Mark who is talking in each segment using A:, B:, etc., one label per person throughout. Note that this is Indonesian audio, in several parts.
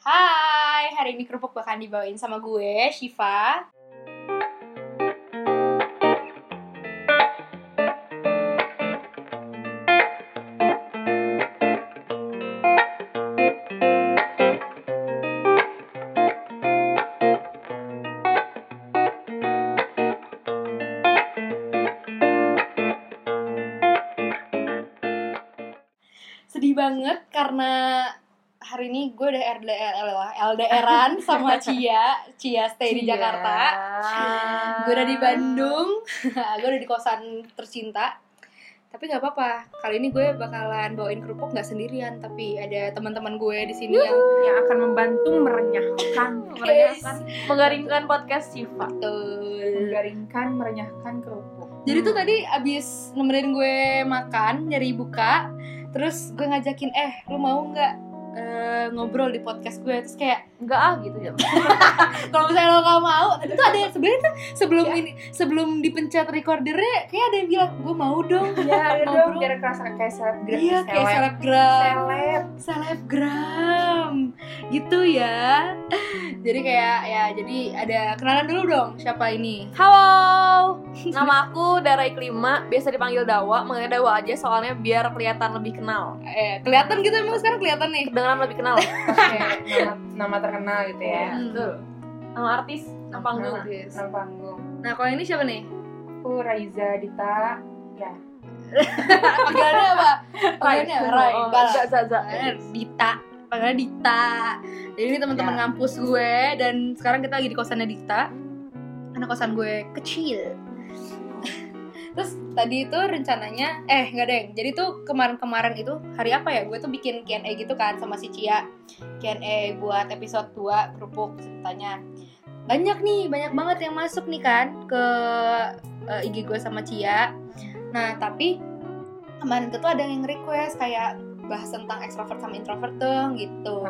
A: Hai, hari ini kerupuk bakal dibawain sama gue, Shiva. Gue udah LDR, LDRan sama Cia, Cia stay di
B: Cia.
A: Jakarta. Gue udah di Bandung, gue udah di kosan tercinta. Tapi nggak apa-apa, kali ini gue bakalan bawain kerupuk nggak sendirian, tapi ada teman-teman gue di sini yang
B: yang akan membantu merenyahkan, merenyahkan, menggaringkan podcast Siva,
A: betul.
B: menggaringkan, merenyahkan kerupuk.
A: Jadi tuh tadi abis nemenin gue makan, nyari buka, terus gue ngajakin, eh lu mau nggak eh, ngobrol di podcast gue? Terus kayak,
B: enggak ah gitu ya.
A: kalau misalnya lo gak mau, tuh ada yang sebenarnya tuh sebelum ini, sebelum dipencet recordernya, kayak ada yang bilang gue mau dong.
B: Iya, ada dong biar kerasa kayak selebgram.
A: Iya kayak selebgram,
B: Seleb.
A: selebgram, gitu ya. Jadi kayak ya, jadi ada kenalan dulu dong siapa ini?
B: Halo, nama aku Dara Iklima, biasa dipanggil Dawa, manggilnya Dawa aja soalnya biar kelihatan lebih kenal.
A: Eh kelihatan gitu emang sekarang kelihatan nih.
B: Kedengaran lebih kenal.
C: nama, nama terkenal gitu ya.
A: Hmm.
B: Betul. Nama artis, nama panggung.
C: Nama, nama panggung.
A: Nah kalau ini siapa nih?
C: Aku Raiza Dita. Ya.
A: Panggilannya apa? Panggilannya
B: Rai. Oh. Za, Za, Za.
A: Dita. Panggilannya Dita. Jadi ini teman-teman
C: Ya.
A: ngampus gue dan sekarang kita lagi di kosannya Dita. Karena kosan gue kecil. Terus tadi itu rencananya eh nggak deng. Jadi tuh kemarin-kemarin itu hari apa ya? Gue tuh bikin Q&A gitu kan sama si Cia. Q&A buat episode 2 kerupuk ceritanya. Banyak nih, banyak banget yang masuk nih kan ke eh, IG gue sama Cia. Nah, tapi kemarin itu tuh ada yang request kayak bahas tentang extrovert sama introvert dong gitu.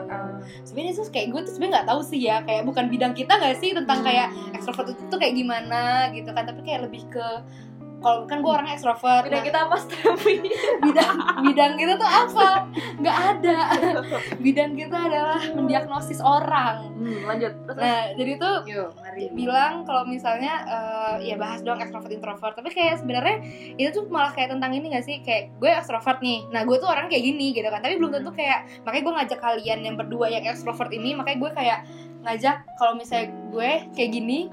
A: Sebenarnya tuh kayak gue tuh sebenarnya nggak tahu sih ya kayak bukan bidang kita nggak sih tentang kayak extrovert itu tuh kayak gimana gitu kan tapi kayak lebih ke kalau kan gue orangnya extrovert.
B: Bidang
A: nah,
B: kita apa? terapi?
A: bidang bidang kita tuh apa? Nggak ada. Bidang kita adalah mendiagnosis orang.
B: Hmm, lanjut. Terus,
A: nah jadi tuh
C: Yuk,
A: bilang kalau misalnya eh, ya bahas dong extrovert introvert. Tapi kayak sebenarnya itu tuh malah kayak tentang ini gak sih? Kayak gue extrovert nih. Nah gue tuh orang kayak gini gitu kan. Tapi belum tentu kayak makanya gue ngajak kalian yang berdua yang extrovert ini makanya gue kayak ngajak kalau misalnya gue kayak gini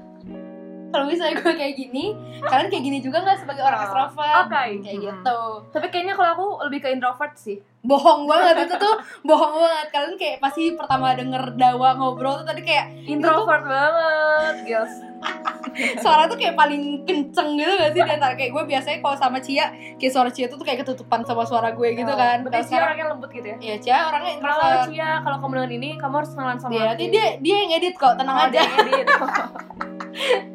A: kalau misalnya gue kayak gini kalian kayak gini juga nggak sebagai orang
B: Oh,
A: extrovert
B: Oke.
A: kayak gitu
B: Tapi kayaknya kalau aku lebih ke introvert sih.
A: bohong banget itu tuh bohong banget kalian kayak pasti pertama denger dawa ngobrol tuh tadi kayak
B: Introvert banget, girls.
A: suara tuh kayak paling kenceng gitu gak sih di antara kayak gue biasanya kalau sama Cia kayak suara Cia tuh, tuh kayak ketutupan sama suara gue gitu kan
B: Berarti
A: Kalau
B: Cia
A: sekarang
B: orangnya lembut gitu ya.
A: ya Cia orangnya
B: Kalau
A: introvert
B: Cia, kalau kamu dengan ini, kamu harus kenalan sama
A: dia
B: aku.
A: nanti dia dia yang edit kok tenang
B: Oh,
A: aja
B: dia edit.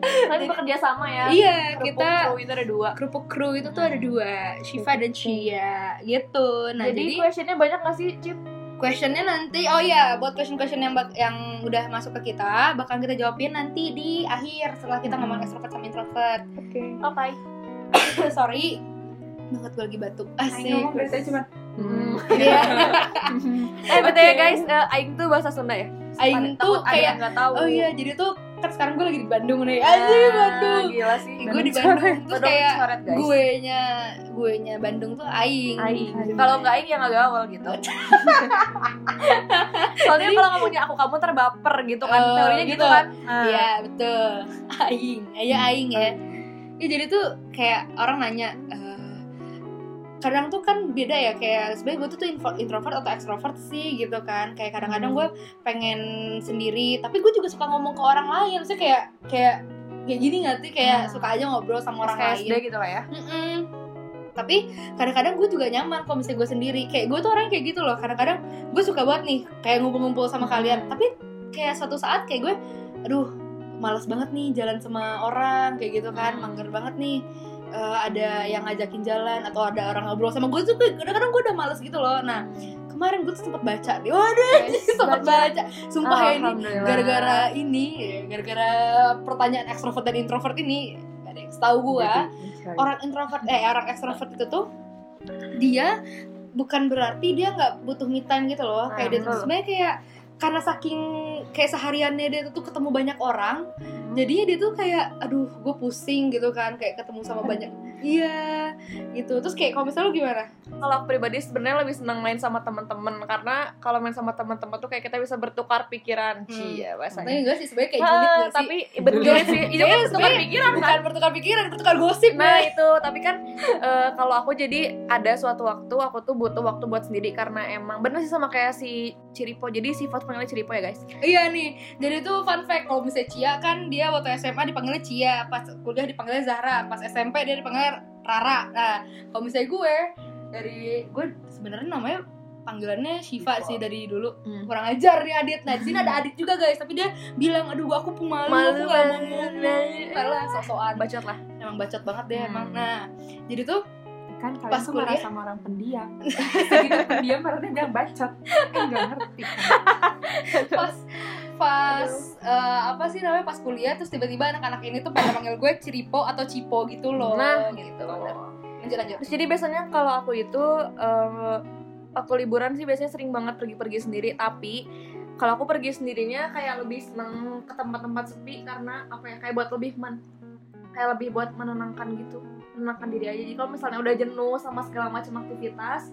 B: Nanti bekerja sama ya.
A: iya
B: Kerupuk
A: kita
B: crew itu ada dua.
A: kerupuk kru itu tuh ada dua Shiva dan Cia gitu nah
B: jadi,
A: jadi,
B: questionnya banyak gak sih, Cip?
A: questionnya nanti oh ya buat question question yang bak- yang udah masuk ke kita bakal kita jawabin nanti di akhir setelah kita ngomong extrovert sama introvert
B: Oke. Oke.
A: sorry banget gue lagi batuk
C: Ayo
A: asik
C: ngomong tadi cuma
B: Hmm.
A: Iya.
B: Eh, betul ya guys, eh, Aing tuh bahasa Sunda ya?
A: Aing tuh kayak
B: nggak tahu.
A: Oh iya, jadi tuh kan sekarang gue lagi di Bandung nih.
B: Ah,
A: Anjir Bandung.
B: Gila sih.
A: Gue di Bandung
B: Bandung
A: kayak gue nya gue nya Bandung tuh aing.
B: Aing.
C: Aing.
B: Kalau nggak Aing ya nggak gaul gitu. Soalnya kalau ngomongnya aku kamu terbaper gitu kan.
A: Oh,
B: Teorinya gitu,
A: gitu.
B: kan. Nah.
A: Iya, betul. Aing. Ayo aing ya. Ya jadi tuh kayak orang nanya eh, kadang tuh kan beda ya kayak sebenarnya gue tuh tuh introvert atau extrovert sih gitu kan kayak kadang-kadang
B: Hmm.
A: gue pengen sendiri tapi gue juga suka ngomong ke orang lain sih kayak kayak kayak gini nggak sih kayak
B: Hmm.
A: suka aja ngobrol sama orang lain
B: SKSD gitu lah ya.
A: Mm-mm. Tapi kadang-kadang gue juga nyaman kalau misalnya gue sendiri. Kayak gue tuh orang kayak gitu loh. Kadang-kadang gue suka banget nih kayak ngumpul-ngumpul sama kalian. Tapi kayak suatu saat kayak gue, aduh, males banget nih jalan sama orang kayak gitu kan,
B: Hmm.
A: mager banget nih. Eh, ada yang ngajakin jalan atau ada orang ngobrol sama gue tuh kadang-kadang gue udah males gitu loh. Nah kemarin gue tuh sempet baca nih, waduh, sempet baca. Sumpah ya ini gara-gara ini, gara-gara pertanyaan ekstrovert dan introvert ini, ada yang tahu gue orang introvert eh orang ekstrovert itu tuh dia bukan berarti dia nggak butuh me time gitu loh
B: Nah,
A: kayak dia tuh
B: betul.
A: sebenarnya kayak karena saking kayak sehariannya dia tuh ketemu banyak orang jadinya dia tuh kayak aduh gue pusing gitu kan kayak ketemu sama banyak iya gitu. Terus kayak kalau misalnya lu gimana?
B: Kalau aku pribadi sebenarnya lebih senang main sama teman-teman karena kalau main sama teman-teman tuh kayak kita bisa bertukar pikiran.
A: Hmm.
B: sih ya
A: Tapi
B: bahasanya
A: enggak sih sebenarnya kayak julid gak sih?
B: tapi betul sih. itu
A: Iya,
B: kan bertukar pikiran kan?
A: bukan bertukar pikiran bertukar gosip
B: Nah itu, tapi kan eh, kalau aku jadi ada suatu waktu aku tuh butuh waktu buat sendiri karena emang bener sih sama kayak si Ciripo. Jadi sifat panggilnya Ciripo ya guys.
A: Iya nih, jadi tuh fun fact kalau misalnya Cia kan dia waktu SMA dipanggilnya Cia, pas kuliah dipanggilnya Zahra, pas SMP dia dipanggilnya Rara. Nah, kalau misalnya gue dari gue sebenarnya namanya panggilannya Shiva sih dari dulu.
B: Hmm.
A: Kurang ajar nih Adit. Nah, di sini ada Adit juga guys, tapi dia bilang aduh gua aku pemalu,
B: Malu
A: aku gak mau
B: banget."
A: ngomong. Malah sok-sokan.
B: Bacot lah.
A: Emang bacot banget deh
B: Hmm.
A: emang. Nah, jadi tuh
C: kan kalian
A: Pas
C: tuh marah
A: kuliah.
C: sama orang pendiam segitu pendiam dia bilang bacot eh nggak ngerti kan
A: pas pas eh, apa sih namanya pas kuliah terus tiba-tiba anak-anak ini tuh pada manggil gue Ciripo atau Cipo gitu loh.
B: Nah,
A: gitu. Lanjut lanjut.
B: Terus jadi biasanya kalau aku itu eh, aku liburan sih biasanya sering banget pergi-pergi sendiri. Tapi kalau aku pergi sendirinya kayak lebih seneng ke tempat-tempat sepi karena apa ya kayak buat lebih men kayak lebih buat menenangkan gitu menenangkan diri aja jadi kalau misalnya udah jenuh sama segala macam aktivitas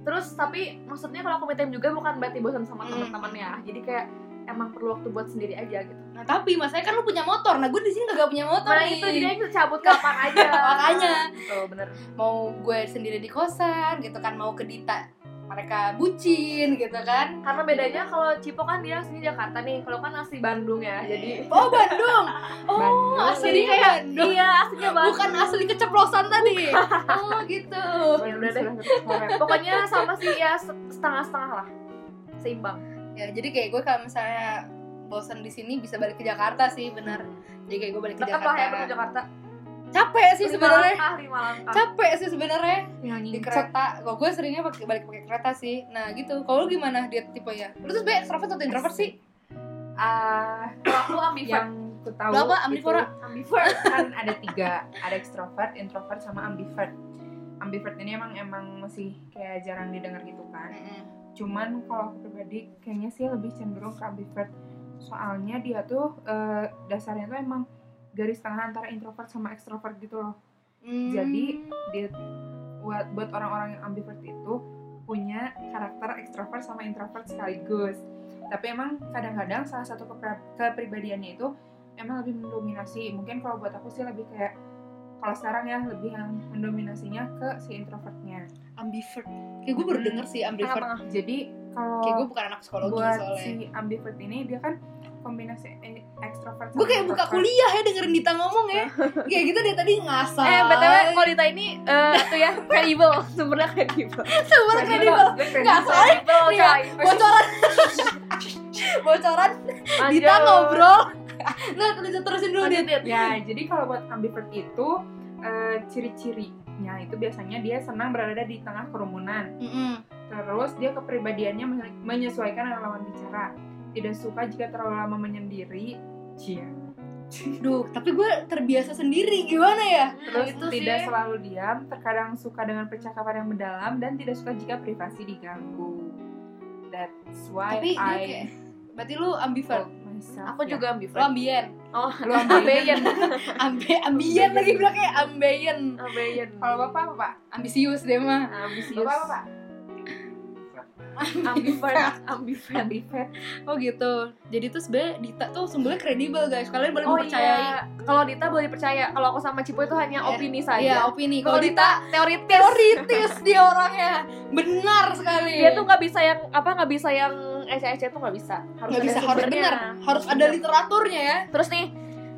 B: terus tapi maksudnya kalau aku me time juga bukan berarti bosan sama
A: Hmm.
B: teman-teman ya jadi kayak emang perlu waktu buat sendiri aja gitu
A: Nah tapi masalahnya kan lu punya motor. Nah gue di sini gak punya motor
B: nah
A: nih.
B: itu jadi kita cabut kapan aja
A: Makanya.
B: Betul, bener
A: mau gue sendiri di kosan gitu kan mau ke Dita mereka bucin gitu kan.
B: karena bedanya kalau Cipo kan dia asli Jakarta nih kalau kan asli Bandung ya jadi
A: Oh Bandung. Oh
C: Bandung.
A: asli
B: Jadi kayak
A: Bandung.
B: iya aslinya Bandung
A: Bukan asli keceplosan tadi. oh gitu.
B: udah deh.
C: Pokoknya
B: sama sih ya se- setengah-setengah lah seimbang
A: Ya jadi kayak gue kalau misalnya bosan di sini bisa balik ke Jakarta sih benar. Jadi kayak gue balik ke
B: tetap
A: Jakarta.
B: lah ya ke Jakarta
A: Capek sih sebenarnya. Capek sih sebenarnya di kereta. Kalau gue seringnya pakai balik pakai kereta sih. Nah gitu. Kalau lu gimana dia tipe ya? Lu tuh sebenernya extrovert atau introvert sih?
C: ah
B: kalau aku ambivert
C: yang ku tahu
A: apa? Ambivora?
B: ambivert
C: kan ada tiga ada extrovert introvert sama ambivert ambivert ini emang emang masih kayak jarang didengar gitu kan cuman kalau aku pribadi kayaknya sih lebih cenderung ke ambivert soalnya dia tuh eh, dasarnya tuh emang garis tengah antara introvert sama extrovert gitu loh
A: Hmm.
C: jadi dia buat buat orang-orang yang ambivert itu punya karakter ekstrovert sama introvert sekaligus tapi emang kadang-kadang salah satu kepribadiannya itu emang lebih mendominasi mungkin kalau buat aku sih lebih kayak kalau sekarang ya lebih yang mendominasinya ke si introvertnya
A: ambivert. Kayak gue baru denger sih ambivert.
C: jadi kalau
A: Kayak gue bukan anak psikologi
C: buat
A: soalnya.
C: si ambivert ini dia kan kombinasi ekstrovert
A: Gue kayak buka kuliah ya dengerin Dita ngomong ya. kayak gitu dia tadi ngasal.
B: eh btw kalau Dita ini eh tuh ya kredibel sumbernya kredibel
A: Super kredibel. Nggak soalnya ya, bocoran. bocoran Dita ngobrol. Nah, terusin terusin dulu
B: Lanjut,
A: Dit.
B: Dit.
C: Ya, jadi kalau buat ambivert itu eh, ciri-cirinya itu biasanya dia senang berada di tengah kerumunan. Terus dia kepribadiannya men- menyesuaikan dengan lawan bicara. Tidak suka jika terlalu lama menyendiri. Cia.
A: Duh, tapi gue terbiasa sendiri gimana ya?
C: Terus
B: itu
C: tidak
B: sih.
C: selalu diam, terkadang suka dengan percakapan yang mendalam dan tidak suka jika privasi diganggu. That's why
A: Tapi
C: I
A: kayak berarti lu ambivert.
C: called myself.
B: aku
C: ya.
B: juga
A: Lu
B: ambivert
A: ambien.
B: oh
C: Lu ambien.
A: Ambe ambien lagi bilang kayak ambien.
B: ambien
C: Kalau bapak apa pak?
A: Ambisius dia mah.
B: ambisius
C: Bapak apa pak?
B: Ambivert ambivert
C: Ambivert.
A: Oh gitu. Jadi tuh sebenarnya Dita tuh sumbernya kredibel guys. Kalian boleh
B: Oh
A: mempercayai.
B: iya, kalau Dita boleh dipercaya. Kalau aku sama Cipo itu hanya
A: Iya.
B: opini saja.
A: Iya, opini.
B: Kalau
A: Dita
B: Dita teoritis.
A: teoritis dia orangnya. Benar sekali.
B: Dia tuh nggak bisa yang apa nggak bisa yang ece-ece tuh nggak bisa. Harus ada
A: bisa harus benar. Harus ada literaturnya ya.
B: Terus nih,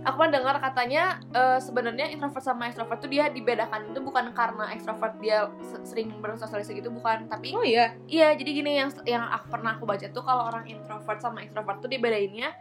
B: aku pernah dengar katanya eh, sebenarnya introvert sama extrovert tuh dia dibedakan itu bukan karena extrovert dia se- sering bersosialisasi gitu bukan, tapi
A: Oh iya.
B: iya jadi gini yang yang aku pernah aku baca tuh kalau orang introvert sama extrovert tuh dibedainnya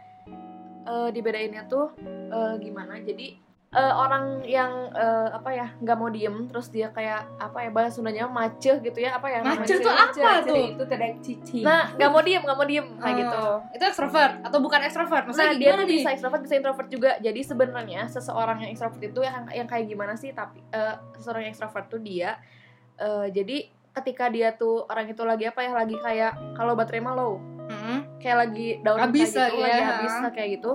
B: eh dibedainnya tuh eh, gimana? Jadi eh, orang yang eh, apa ya nggak mau diem terus dia kayak apa ya bahasa Sundanya maceh gitu ya apa ya?
A: Maceh tuh apa tuh?
C: itu tidak cici.
B: Nah, nggak mau diem, nggak mau diem kayak gitu.
A: Ah, Itu extrovert atau bukan extrovert? Maksudnya
B: Nah, dia tuh bisa extrovert, bisa introvert juga. Jadi sebenarnya seseorang yang extrovert itu yang yang kayak gimana sih? Tapi eh, seseorang yang extrovert tuh dia eh, jadi ketika dia tuh orang itu lagi apa ya? Lagi kayak kalau baterai mah low.
A: Mm-mm.
B: kayak lagi down
A: Habis
B: kayak gitu,
A: lagi
B: lagi
A: ya.
B: habis kayak gitu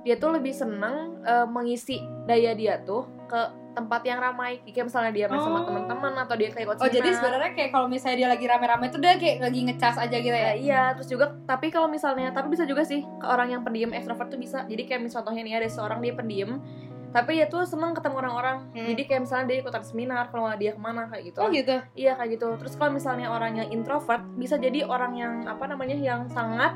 B: dia tuh lebih seneng eh, mengisi daya dia tuh ke tempat yang ramai kayak misalnya dia main sama
A: Oh.
B: teman-teman atau dia kayak
A: Oh jadi sebenarnya kayak kalau misalnya dia lagi rame-rame tuh dia kayak lagi ngecas aja gitu
B: Ya,
A: ya?
B: iya, terus juga tapi kalau misalnya tapi bisa juga sih ke orang yang pendiam ekstrovert tuh bisa. Jadi kayak misalnya contohnya nih ada seorang dia pendiam tapi dia tuh seneng ketemu orang-orang.
A: Hmm.
B: Jadi kayak misalnya dia ikutan seminar, kalau dia ke mana kayak gitu.
A: Oh gitu.
B: Iya kayak gitu. Terus kalau misalnya orang yang introvert bisa jadi orang yang apa namanya yang sangat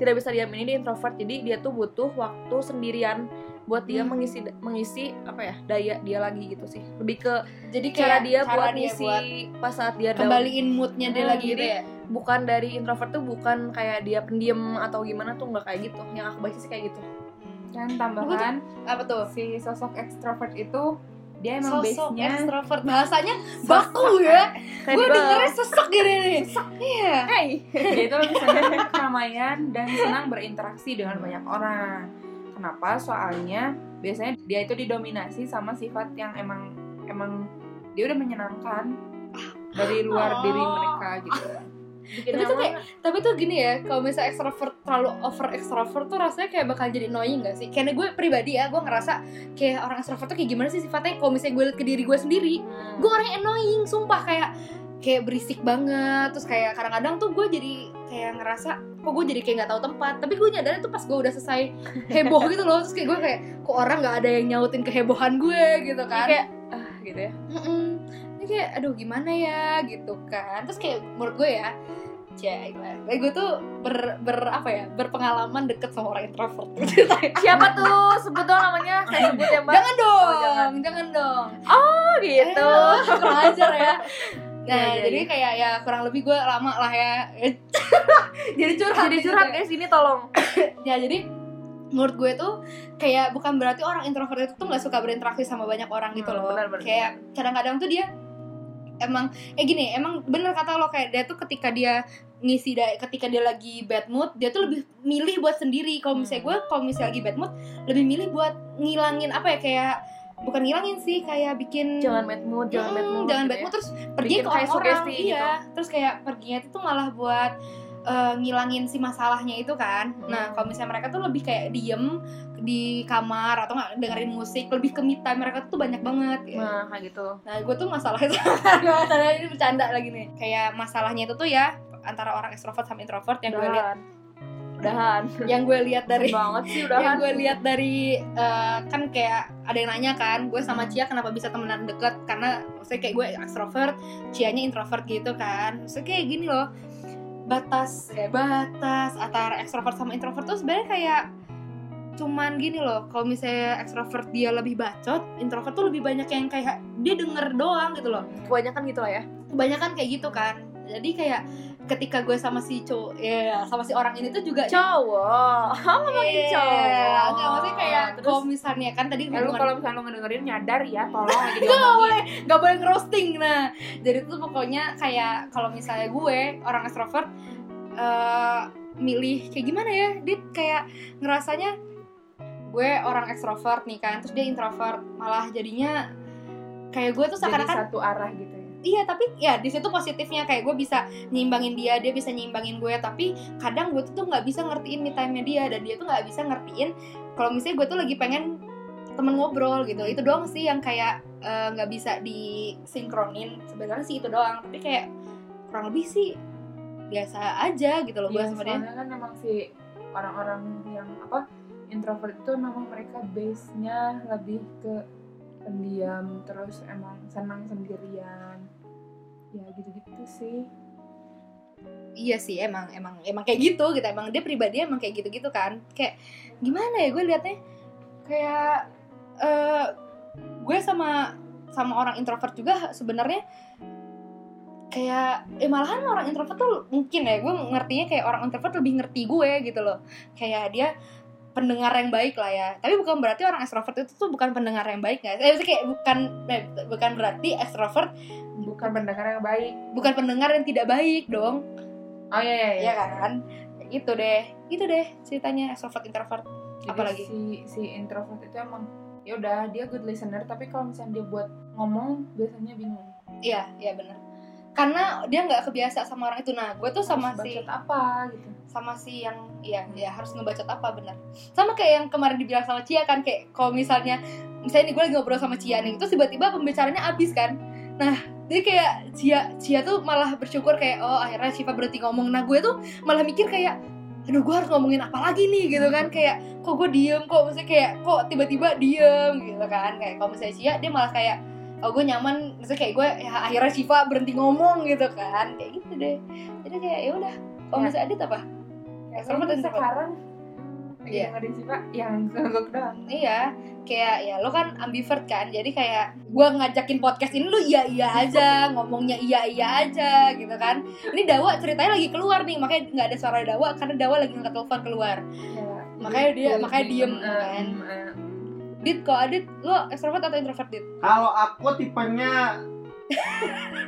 B: tidak bisa diam ini dia introvert. Jadi dia tuh butuh waktu sendirian buat dia
A: Hmm.
B: mengisi mengisi apa ya daya dia lagi gitu sih. Lebih ke
A: Jadi
B: cara
A: kayak
B: dia
A: cara
B: buat
A: dia
B: ngisi
A: buat
B: pas saat dia down.
A: kembaliin moodnya dia
B: Hmm,
A: lagi gitu ya?
B: bukan dari introvert tuh bukan kayak dia pendiam atau gimana tuh nggak kayak gitu yang aku baca sih kayak gitu
C: Dan tambahan
A: Apa tuh?
C: si sosok ekstrovert itu dia emang
A: Sosok
C: base-nya
A: extrovert bahasanya baku ya. Gue dengernya sesek gini nih. Iya.
B: hey
C: dia itu lebih senang keramaian dan senang berinteraksi dengan banyak orang. Kenapa? Soalnya biasanya dia itu didominasi sama sifat yang emang emang dia udah menyenangkan dari luar
A: Oh.
C: diri mereka gitu.
B: Bikin
A: Tapi tuh kayak tapi tuh gini ya, kalau misalnya extrovert terlalu over extrovert tuh rasanya kayak bakal jadi annoying gak sih? Karena gue pribadi ya, gue ngerasa kayak orang extrovert tuh kayak gimana sih sifatnya? Kalau misalnya gue liat ke diri gue sendiri
B: Hmm.
A: gue orang yang annoying sumpah. Kayak kayak berisik banget. Terus kayak kadang-kadang tuh gue jadi kayak ngerasa kok gue jadi kayak nggak tahu tempat? Tapi gue nyadar itu pas gue udah selesai heboh gitu loh. Terus kayak gue kayak kok orang nggak ada yang nyautin kehebohan gue gitu kan?
B: kayak ah gitu ya.
A: Mm-mm. Ini kayak aduh gimana ya? Gitu kan. Terus kayak menurut gue ya Cek, kayak gue tuh ber, ber apa ya berpengalaman deket sama orang introvert.
B: Siapa tuh? Sebut dong namanya. Saya sebut ya mbak.
A: Jangan dong
B: Oh, jangan.
A: jangan dong.
B: Oh gitu.
A: Eh, kurang ajar ya. Nah
B: Iya, iya,
A: jadi
B: iya.
A: kayak ya kurang lebih gue lama lah ya. Jadi curhat
B: jadi
A: gitu
B: curhat
A: ya.
B: guys ini tolong.
A: Ya jadi menurut gue tuh kayak bukan berarti orang introvert itu tuh nggak suka berinteraksi sama banyak orang gitu
B: Hmm,
A: loh.
B: benar, benar.
A: kayak kadang-kadang tuh dia emang eh gini emang bener kata lo kayak dia tuh ketika dia ngisi da- ketika dia lagi bad mood dia tuh lebih milih buat sendiri kalau misalnya
B: Hmm.
A: gue kalau misalnya lagi bad mood lebih milih buat ngilangin apa ya kayak bukan ngilangin sih kayak bikin
B: jangan bad mood jangan bad mood
A: jangan
B: gitu
A: bad
B: ya.
A: mood terus pergi
B: Bikin
A: ke orang-orang
B: sugesti gitu.
A: iya terus kayak perginya itu tuh malah buat eh, ngilangin si masalahnya itu kan nah
B: Hmm.
A: kalau misalnya mereka tuh lebih kayak diem di kamar atau nggak dengerin musik lebih ke time mereka tuh banyak banget ya.
B: nah kayak gitu
A: nah gue tuh masalahnya masalahnya ini bercanda lagi nih kayak masalahnya itu tuh ya antara orang ekstrovert sama introvert yang gue lihat.
B: Udahan. Udahan.
A: Yang gue lihat dari
B: banget sih
A: yang gue lihat dari eh, kan kayak ada yang nanya kan gue sama. Cia kenapa bisa temenan deket? Karena maksudnya kayak gue extrovert Cianya introvert gitu kan. Maksudnya kayak gini loh. Batas eh, batas antara extrovert sama introvert tuh sebenarnya kayak cuman gini loh. Kalau misalnya extrovert dia lebih bacot introvert tuh lebih banyak yang kayak dia denger doang gitu loh.
B: Kebanyakan gitu lah ya.
A: Kebanyakan kayak gitu kan jadi kayak ketika gue sama si cowok ya sama si orang ini tuh juga
B: cowok. Ngomongin
A: Iya,
B: cowok.
A: Enggak, maksudnya kayak
B: terus?
A: kalau misalnya kan tadi
C: lu
A: hubungan
C: kalau misalnya lu ngedengerin nyadar ya, tolong lagi
A: Gak
C: diomongin.
A: boleh, gak boleh ngerosting Nah, jadi tuh pokoknya kayak kalau misalnya gue, orang extrovert eh Milih kayak gimana ya Dia kayak ngerasanya Gue orang extrovert nih kan Terus dia introvert. Malah jadinya Kayak gue tuh seakan-akan
C: satu arah gitu ya.
A: Iya tapi ya di situ positifnya kayak gue bisa nyimbangin dia, dia bisa nyimbangin gue. Tapi kadang gue tuh nggak bisa ngertiin me time-nya dia dan dia tuh nggak bisa ngertiin kalau misalnya gue tuh lagi pengen temen ngobrol gitu. Itu doang sih yang kayak eh, nggak bisa disinkronin. Sebenarnya sih itu doang. Tapi kayak kurang lebih sih biasa aja gitu loh gue dia.
C: soalnya kan emang si orang-orang yang apa introvert itu memang mereka base-nya lebih ke pendiam terus emang senang sendirian ya gitu-gitu sih
A: Iya sih emang emang emang kayak gitu gitu. Emang dia pribadi emang kayak gitu-gitu kan. Kayak gimana ya gue liatnya kayak eh gue sama sama orang introvert juga sebenarnya kayak eh malahan orang introvert tuh mungkin ya gue ngertinya kayak orang introvert lebih ngerti gue gitu loh kayak dia pendengar yang baik lah ya. Tapi bukan berarti orang extrovert itu tuh bukan pendengar yang baik guys. Eh kayak bukan eh, bukan berarti extrovert
C: bukan pendengar yang baik.
A: bukan pendengar yang tidak baik dong.
C: Oh iya iya,
A: ya kan? Gitu deh. Itu deh ceritanya extrovert introvert.
C: Jadi
A: apalagi?
C: si si introvert itu emang ya udah dia good listener tapi kalau misalnya dia buat ngomong biasanya bingung.
A: Iya iya bener karena dia nggak kebiasa sama orang itu. Nah gue tuh sama
C: Harus
A: si
C: apa gitu.
A: sama si yang ya ya harus ngebacot apa bener. Sama kayak yang kemarin dibilang sama Cia kan kayak kalau misalnya misalnya nih gue lagi ngobrol sama Cia nih terus tiba-tiba pembicaranya habis kan. Nah jadi kayak Cia Cia tuh malah bersyukur kayak oh akhirnya Shiva berhenti ngomong. Nah gue tuh malah mikir kayak aduh gue harus ngomongin apa lagi nih? Gitu kan kayak kok gue diem? Kok maksudnya kayak kok tiba-tiba diem? Gitu kan kayak kalau misalnya Cia dia malah kayak oh gue nyaman maksudnya kayak gue ya akhirnya Shiva berhenti ngomong gitu kan kayak gitu deh jadi kayak ya udah kalau
C: Ya.
A: Adit apa Extrovert
C: Kayaknya
A: dan introvert.
C: sekarang
A: Iya.
C: dengerin sih pak yang ngangguk doang
A: Iya, kayak ya lo kan ambivert kan, jadi kayak gue ngajakin podcast ini lu iya iya aja, ngomongnya iya iya aja gitu kan. Ini Dawa ceritanya lagi keluar nih, makanya nggak ada suara Dawa karena Dawa lagi ngangkat telepon keluar.
C: Ya,
A: Makanya dia- makanya diem, kan. Dit, kok Adit, lo extrovert atau introvert Dit?
D: Kalau aku tipenya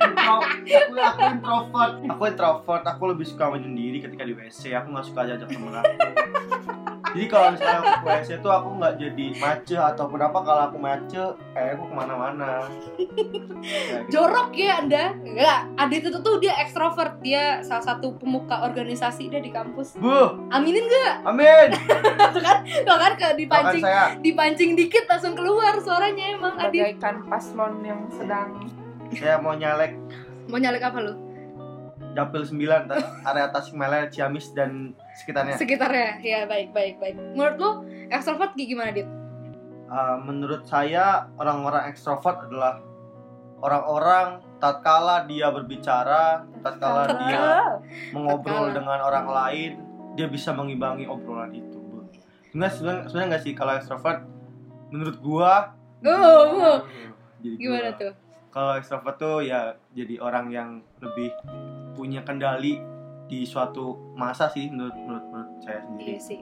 D: intro, aku, aku introvert. Aku introvert, aku lebih suka menyendiri ketika di WC. Aku nggak suka ajak temen aku. Jadi kalau misalnya aku ke WC tuh aku nggak jadi mace ataupun apa kalau aku mace, kayak aku ke mana-mana. Gitu.
A: Jorok ya anda? Enggak, Adit itu tuh dia extrovert, dia salah satu pemuka organisasi dia di kampus.
D: Bu,
A: Aminin gak?
D: amin.
A: Tuh kan, tuh kan ke dipancing,
D: saya
A: dipancing dikit langsung keluar suaranya emang Adit.
C: bagaikan paslon yang sedang
D: saya mau nyalek
A: Mau nyalek apa lu?
D: Dapil 9 ta- area Tasikmalaya, Ciamis dan sekitarnya.
A: sekitarnya ya baik baik baik menurut lo extrovert kayak gimana dit
D: Uh, menurut saya orang-orang ekstrovert adalah orang-orang tatkala dia berbicara, tatkala dia mengobrol
A: Tatkala.
D: dengan orang lain, dia bisa mengimbangi obrolan itu. Sebenarnya sebenarnya sebenarnya nggak sih kalau ekstrovert menurut gua
A: oh, oh.
D: jadi
A: gimana
D: gua.
A: tuh
D: Kalau ekstrovert tuh ya jadi orang yang lebih punya kendali di suatu masa sih menurut menurut, menurut saya sendiri.
A: iya sih.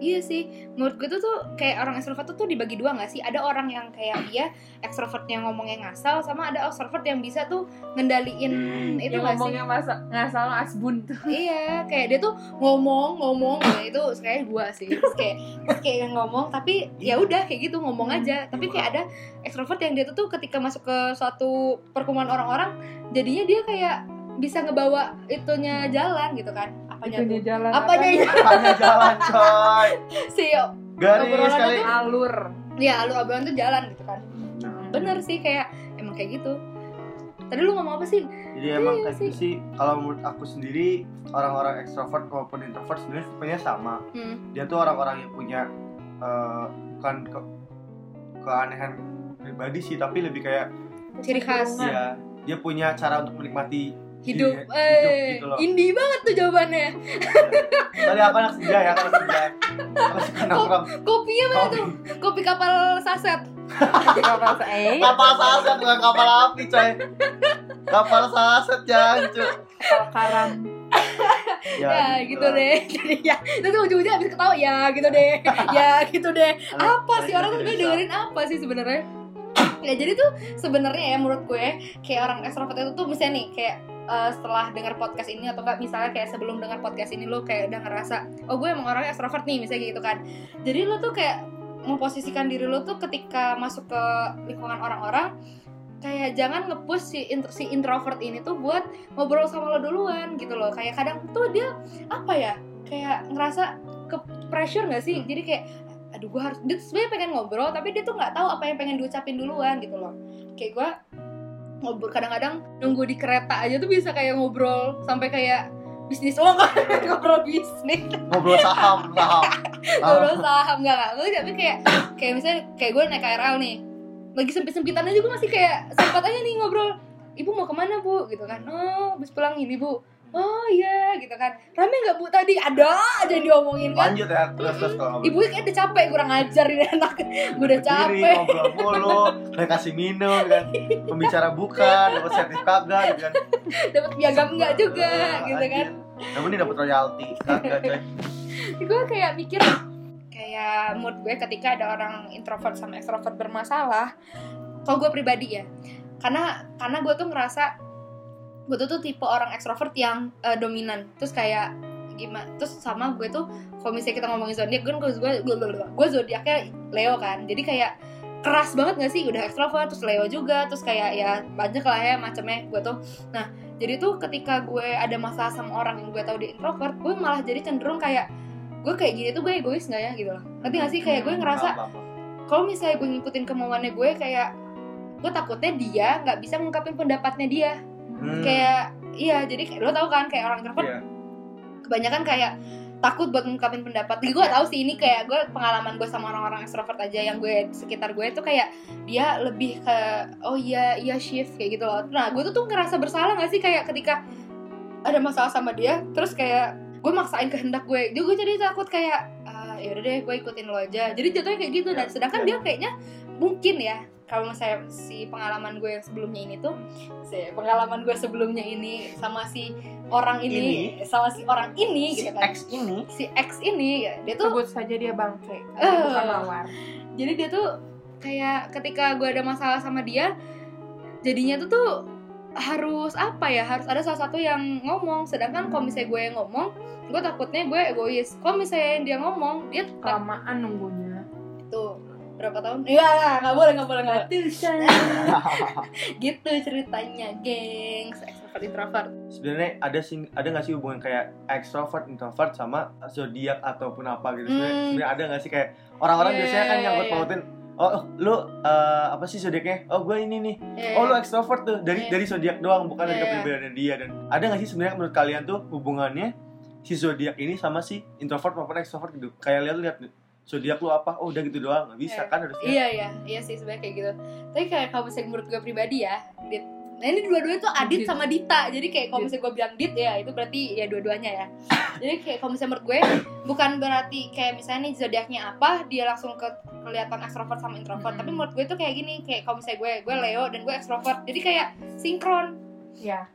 A: Iya sih. Menurut gue tuh tuh kayak orang extrovert tuh, tuh dibagi dua gak sih? Ada orang yang kayak dia extrovertnya ngomongnya ngasal sama ada extrovert yang bisa tuh ngendaliin itu
C: yang
A: gak sih?
C: ngomongnya masa nggak salah asbun tuh.
A: Iya kayak dia tuh ngomong ngomong ya itu kayak gua sih. Terus kayak terus kayak yang ngomong tapi ya udah kayak gitu ngomong aja. Tapi kayak ada ekstrovert yang dia tuh tuh ketika masuk ke suatu perkumpulan orang-orang jadinya dia kayak bisa ngebawa itunya jalan gitu kan? Apanya
C: itunya
A: tuh?
C: jalan.
A: Apanya ya
D: Apanya jalan coy.
A: si
D: Garis kali.
A: itu-
C: alur.
A: Ya alur obrolan tuh jalan gitu kan. Bener sih kayak emang kayak gitu. Tadi lu ngomong apa sih?
D: Jadi emang
A: Iya
D: kayak gitu sih. Kalau menurut aku sendiri orang-orang ekstrovert maupun introvert sebenarnya tipenya sama.
A: hmm.
D: Dia tuh orang-orang yang punya eh, bukan ke, keanehan pribadi sih tapi lebih kayak
A: Ciri khas.
D: Ya dia punya cara untuk menikmati
A: hidup
D: Iya, hidup
A: eh
D: gitu
A: indie banget tuh jawabannya.
D: Tadi aku anak senja ya, anak senja.
A: Kopinya mana
D: Kopi.
A: tuh? Kopi kapal saset.
C: Kapal eh?
D: Kapal saset bukan kapal api coy. Kapal saset jancu.
C: kapal karam
A: ya, gitu
D: lah.
A: deh. Jadi ya nanti ujung-ujungnya habis ketawa ya gitu deh. Ya gitu deh. Apa sih orang tuh dengerin apa sih sebenarnya? Ya jadi tuh sebenarnya ya menurut gue kayak orang extrovert itu tuh misalnya nih kayak eh, setelah dengar podcast ini atau enggak misalnya kayak sebelum dengar podcast ini lo kayak udah ngerasa oh gue emang orangnya extrovert nih misalnya gitu kan. Jadi lo tuh kayak memposisikan diri lo tuh ketika masuk ke lingkungan orang-orang kayak jangan nge-push si, si introvert ini tuh buat ngobrol sama lo duluan gitu loh. Kayak kadang tuh dia apa ya kayak ngerasa ke pressure gak sih? Jadi kayak aduh gue harus dia sebenarnya pengen ngobrol tapi dia tuh nggak tahu apa yang pengen diucapin duluan gitu loh. Kayak gue ngobrol. Kadang-kadang nunggu di kereta aja tuh bisa kayak ngobrol sampai kayak bisnis. Lo kan ngobrol bisnis.
D: Ngobrol saham, saham.
A: ngobrol saham nggak nggak Nggak, tapi kayak kayak misalnya kayak gue naik KRL nih. Lagi sempit-sempitan aja gue masih kayak sempat aja nih ngobrol. Ibu mau ke mana bu? Gitu kan. Oh habis pulang ini bu oh iya gitu kan. Rame nggak bu? Tadi ada aja diomongin kan?
D: Lanjut ya, terus terus kalau
A: ibunya kayak udah capek kurang ajar ini anak. Gue udah capek.
D: ngobrol mulu, udah kasih minum kan. Pembicara bukan, dapat sertif kagak gitu kan.
A: dapat piagam enggak juga gitu kan.
D: Namun ini dapat royalti, kagak
A: gue kayak mikir kayak mood gue ketika ada orang introvert sama extrovert bermasalah. Kalau gue pribadi ya karena karena gue tuh ngerasa gue tuh tuh tipe orang extrovert yang eh, dominan. Terus kayak gimana terus sama gue tuh kalau misalnya kita ngomongin zodiak kan gue gue gue, gue zodiaknya Leo kan. Jadi kayak keras banget gak sih? Udah extrovert terus Leo juga terus kayak ya banyak lah ya macamnya gue tuh. Nah jadi tuh ketika gue ada masalah sama orang yang gue tahu dia introvert gue malah jadi cenderung kayak gue kayak gini tuh gue egois nggak ya gitu loh. Ngerti gak sih? Kayak gue ngerasa
D: Apa-apa.
A: kalau misalnya gue ngikutin kemauannya gue kayak gue takutnya dia nggak bisa ngungkapin pendapatnya dia
D: Hmm.
A: kayak iya jadi kayak- lo tau kan kayak orang introvert
D: Iya.
A: kebanyakan kayak takut buat ngungkapin pendapat. Jadi gue tau sih ini kayak gue pengalaman gue sama orang-orang extrovert aja yang gue sekitar gue itu kayak dia lebih ke oh iya iya shift kayak gitu loh. Nah gue tuh tuh ngerasa bersalah gak sih kayak ketika ada masalah sama dia terus kayak gue maksain kehendak gue. Jadi gue jadi takut kayak ah ya udah deh gue ikutin lo aja. Jadi jatuhnya kayak gitu dan
D: Ya,
A: sedangkan
D: ya.
A: dia kayaknya mungkin ya kalau misalnya si pengalaman gue yang sebelumnya ini tuh si pengalaman gue sebelumnya ini sama si orang ini, sama si orang ini
D: si
A: gitu kan.
D: X ini.
A: Si X ini ya dia tuh
C: Sebut saja dia bangke, bukan mawar.
A: jadi dia tuh kayak ketika gue ada masalah sama dia jadinya tuh tuh harus apa ya? Harus ada salah satu yang ngomong. Sedangkan kalau misalnya gue yang ngomong gue takutnya gue egois. Kalau misalnya dia ngomong dia
C: Kelamaan nunggunya.
A: tuh berapa tahun? Iya nggak boleh nggak boleh nggak boleh. Gitu ceritanya gengs. Extrovert introvert.
D: Sebenarnya ada sih ada nggak sih hubungan kayak extrovert introvert sama zodiak ataupun apa gitu? Sebenarnya
A: Hmm.
D: sebenarnya ada nggak sih kayak orang-orang
A: Iya,
D: biasanya kan
A: iya,
D: nyangkut pautin oh lu eh, apa sih zodiaknya? Oh gue ini nih.
A: Ya,
D: oh lu extrovert tuh dari
A: Iya.
D: dari zodiak doang bukan dari
A: Iya.
D: kepribadian dia. Dan ada nggak sih sebenarnya menurut kalian tuh hubungannya si zodiak ini sama si introvert maupun extrovert gitu? Kayak lihat lihat nih zodiak lu apa oh udah gitu doang nggak bisa
A: Iya.
D: kan harusnya
A: Iya iya iya sih sebenarnya kayak gitu. Tapi kayak kalau misalnya menurut gue pribadi ya, Dit. Nah ini dua-duanya tuh Adit
C: Dit.
A: sama Dita. Jadi kayak kalau misalnya gue bilang Dit ya itu berarti ya dua-duanya ya. Jadi kayak kalau misalnya menurut gue bukan berarti kayak misalnya nih zodiaknya apa dia langsung ke kelihatan extrovert sama introvert.
C: Mm-mm.
A: Tapi menurut gue tuh kayak gini kayak kalau misalnya gue gue Leo dan gue extrovert. Jadi kayak sinkron
C: Ya.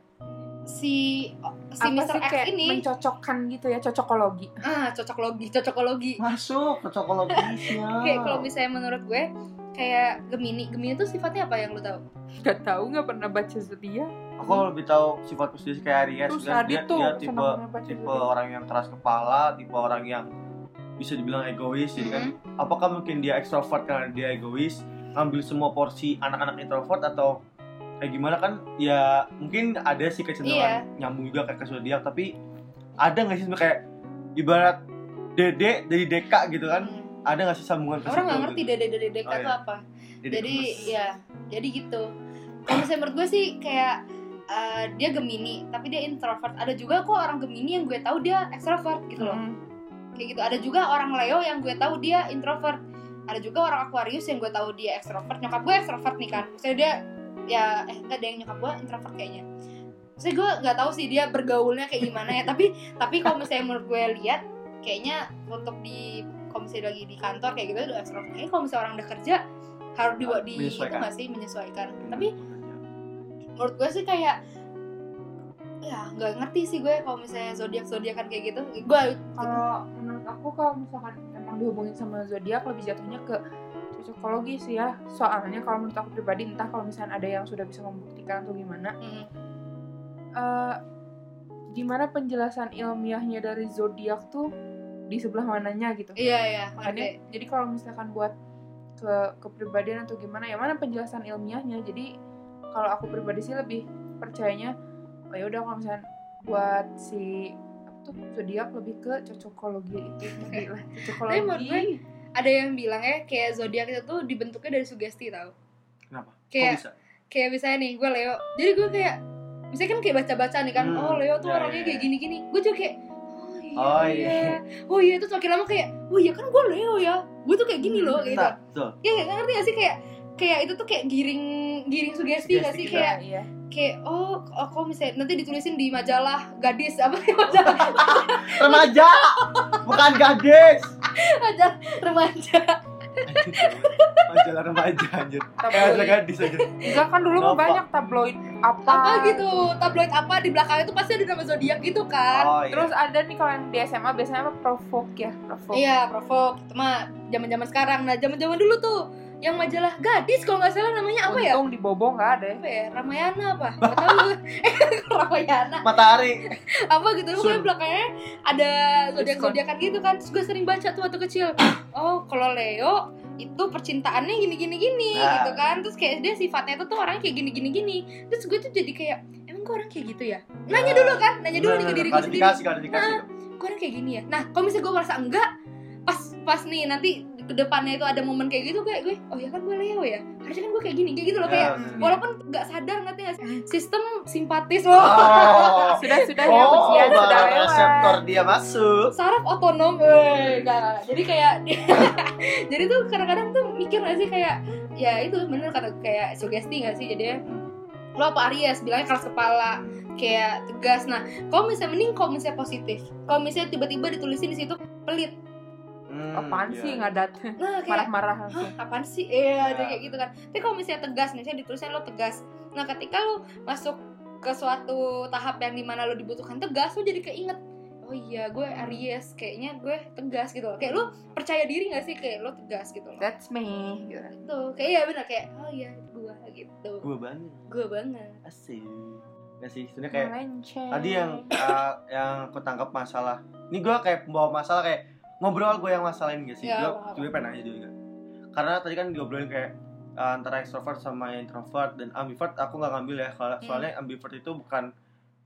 A: Si si
C: Apa
A: Mr.
C: sih
A: X
C: kayak
A: ini
C: mencocokkan gitu ya, cocokologi.
A: ah cocokologi cocokologi
D: masuk ke cocokologisnya
A: kayak kalau misalnya menurut gue kayak Gemini Gemini tuh sifatnya apa yang lu tahu
C: Gak tahu nggak pernah baca zodiak.
D: aku lebih tahu sifat khusus kayak Aries
C: Terus
D: kan dia,
C: tuh
D: dia
C: senang
D: tipe tipe orang yang keras kepala tipe orang yang bisa dibilang egois jadi kan
A: Mhm.
D: apakah mungkin dia ekstrovert karena dia egois ngambil semua porsi anak-anak introvert atau kayak gimana kan ya mungkin ada sih kecenderungan
A: Iya.
D: nyambung juga kayak ke zodiak tapi ada nggak sih kayak ibarat dede dari deka gitu kan
A: Hmm.
D: ada nggak sih sambungan ke
A: orang nggak ngerti
D: gitu?
A: dede dede deka
D: Oh,
A: itu
D: iya.
A: apa
D: Dede
A: jadi
D: gemes.
A: ya jadi gitu kalau misalnya menurut gue sih kayak uh, dia Gemini tapi dia introvert ada juga kok orang Gemini yang gue tahu dia extrovert gitu loh
C: Hmm.
A: kayak gitu ada juga orang Leo yang gue tahu dia introvert ada juga orang Aquarius yang gue tahu dia extrovert nyokap gue extrovert nih kan misalnya dia ya eh ada yang nyokap gue introvert kayaknya Maksudnya gue nggak tahu sih dia bergaulnya kayak gimana ya tapi tapi kalau misalnya menurut gue lihat kayaknya untuk di kalau misalnya lagi di kantor kayak gitu udah extrovert kayaknya kalau misalnya orang udah kerja harus di, di itu
D: Menyesuaikan.
A: nggak sih menyesuaikan
D: Hmm.
A: tapi menurut gue sih kayak ya nggak ngerti sih gue kalau misalnya zodiak zodiakan kayak gitu gue
C: Kalau menurut aku kalau misalkan emang dihubungin sama zodiak lebih jatuhnya ke cocokologi sih ya. Soalnya kalau menurut aku pribadi entah kalau misalnya ada yang sudah bisa membuktikan atau gimana,
A: mm,
C: eh gimana penjelasan ilmiahnya dari zodiak tuh di sebelah mananya gitu.
A: iya iya
C: Makanya
A: ngerti.
C: jadi kalau misalkan buat ke kepribadian atau gimana ya mana penjelasan ilmiahnya. Jadi kalau aku pribadi sih lebih percayanya oh ya udah kalau misalkan buat si apa tuh zodiak lebih ke cocokologi itu tadi lah cocokologi
A: ada yang bilang ya kayak zodiak itu tuh dibentuknya dari sugesti tau.
D: Kenapa? Kok
A: kayak
D: bisa?
A: kayak misalnya nih gue Leo. Jadi gue kayak misalnya kan kayak baca-baca nih kan
D: Hmm,
A: oh Leo tuh
D: ya,
A: orangnya
D: ya,
A: kayak
D: ya.
A: gini-gini. Gue juga kayak oh iya
D: Oh,
A: iya.
D: iya.
A: oh iya itu makin lama kayak oh iya kan gue Leo ya. Gue tuh kayak gini loh gitu.
D: Tuh
A: ya ngerti gak sih? Kayak kayak itu tuh kayak giring giring sugesti gak
D: Sugesti
A: sih?
D: kita.
A: kayak
C: iya
A: kayak oh oh, kok misalnya nanti ditulisin di majalah gadis apa sih majalah?
D: Remaja bukan gadis.
A: Majalah remaja.
D: Majalah remaja anjir. Kayak ada gadis aja
C: enggak kan dulu mah
D: Kenapa?
C: banyak tabloid apa?
A: Apa gitu tabloid apa di belakang itu pasti ada nama zodiak gitu kan.
D: Oh iya.
C: Terus ada nih kalau yang di SMA biasanya apa? Provoke ya provoke.
A: Iya, provok. Itu mah zaman-zaman sekarang. Nah, zaman-zaman dulu tuh yang majalah gadis kalau nggak salah namanya apa ya?
C: untung di Bobo nggak ada
A: Apa ya? Ramayana apa? Gak tahu. eh, Ramayana.
D: matahari
A: Apa gitu.
D: Sun.
A: belakangnya ada zodiak-zodiakan gitu kan. Terus gue sering baca tuh waktu kecil. Oh, kalau Leo itu percintaannya gini gini gini
D: Nah.
A: gitu kan terus kayak dia sifatnya itu tuh orangnya kayak gini gini gini terus gue tuh jadi kayak emang gue orang kayak gitu ya nanya dulu kan nanya dulu nih ke diri gue sendiri
D: klarifikasi klarifikasi
A: gue orang kayak gini ya nah kalau misalnya gue merasa enggak pas pas nih nanti ke depannya itu ada momen kayak gitu kayak gue oh ya kan gue Leo ya. Harusnya kan gue kayak gini kayak gitu loh kayak
D: Ya, bener.
A: walaupun nggak sadar nggak sih? Sistem simpatis
D: oh.
C: Sudah sudah ya
D: oh
C: ujian sudah lewat.
D: reseptor dia masuk.
A: Saraf otonom. Eh enggak, enggak. jadi kayak jadi tuh kadang-kadang tuh mikir gak sih kayak ya itu bener kata kayak sugesti gak sih? Jadi lo apa Aries? Bilangnya keras kepala kayak tegas. Nah kalau misalnya mending kalau misalnya positif kalau misalnya tiba-tiba ditulisin di situ pelit
D: Hmm,
C: Apaan
D: iya.
C: sih ngadat
A: nah kayak
C: marah-marah
A: apaan sih? Eh, ada
D: Ya.
A: kayak gitu kan. Tapi kalau misalnya tegas, misalnya ditulisnya lo tegas. Nah, ketika lo masuk ke suatu tahap yang di mana lo dibutuhkan tegas, lo jadi keinget. Oh iya, gue Aries, kayaknya gue tegas gitu loh. Kayak lo percaya diri gak sih kayak lo tegas gitu loh.
C: That's me. Gitu.
A: Itu, kayak iya bener kayak oh iya gue gitu.
D: gue banget
A: Gue banget.
D: asik Gak sih, sebenernya kayak
C: Melenceng.
D: tadi yang uh, yang aku tangkap masalah ini gue kayak bawa masalah kayak ngobrol gue yang masalahin gak sih?
A: Ya,
D: gue juga pengen nanya juga. Karena tadi kan diobrolin kayak uh, antara extrovert sama introvert dan ambivert aku nggak ngambil ya. Kalau
A: Hmm.
D: soalnya ambivert itu bukan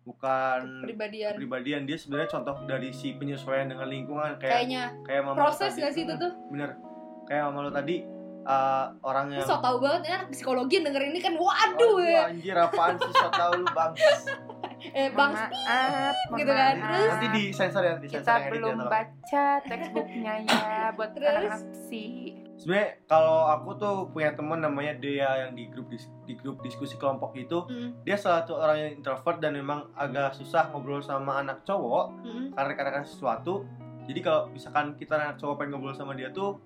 D: bukan
A: Kepribadian.
D: kepribadian. Dia sebenarnya contoh dari si penyesuaian dengan lingkungan. Kayak
A: Kayaknya.
D: kayak mama
A: proses gak sih itu tuh?
D: bener. Kayak mama lo tadi uh, orang yang
A: so tau banget ya psikologi denger ini kan waduh
D: Waduh,
A: ya.
D: anjir apaan sih so tau lu bang
A: Eh bang
C: maaf,
A: gitu kan.
C: maaf.
A: Terus-
D: nanti di sensor ya di sensor
C: kita
D: yang
C: belum baca textbooknya ya buat
A: Terus?
C: psi.
D: sebenarnya kalau aku tuh punya teman namanya Dea yang di grup dis- di grup diskusi kelompok itu
A: Hmm,
D: dia salah satu orang yang introvert dan memang agak susah ngobrol sama anak cowok
A: hmm.
D: karena kadang sesuatu jadi kalau misalkan kita anak cowok pengen ngobrol sama dia tuh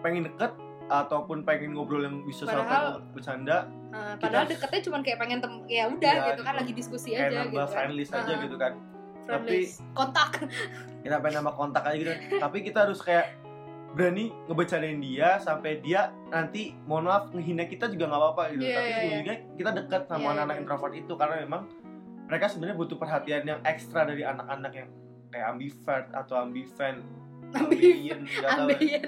D: pengen deket ataupun pengen ngobrol yang bisa sama
A: Padahal-
D: pengen bercanda Kita-
A: padahal deketnya cuma kayak pengen tem ya udah
D: Iya,
A: gitu kan lagi diskusi
D: kayak
A: aja
D: nambah
A: gitu kan.
D: friendlist aja gitu kan
A: friendlist. kontak
D: kita pengen nambah kontak aja gitu tapi kita harus kayak berani ngebecarain dia sampai dia nanti mohon maaf ngehina kita juga nggak apa-apa gitu
A: Iya,
D: tapi
A: iya, iya.
D: ujungnya kita dekat sama
A: Iya,
D: anak-anak
A: iya.
D: introvert itu karena memang mereka sebenarnya butuh perhatian yang ekstra dari anak-anak yang kayak ambivert atau ambivan ambien tahu ya.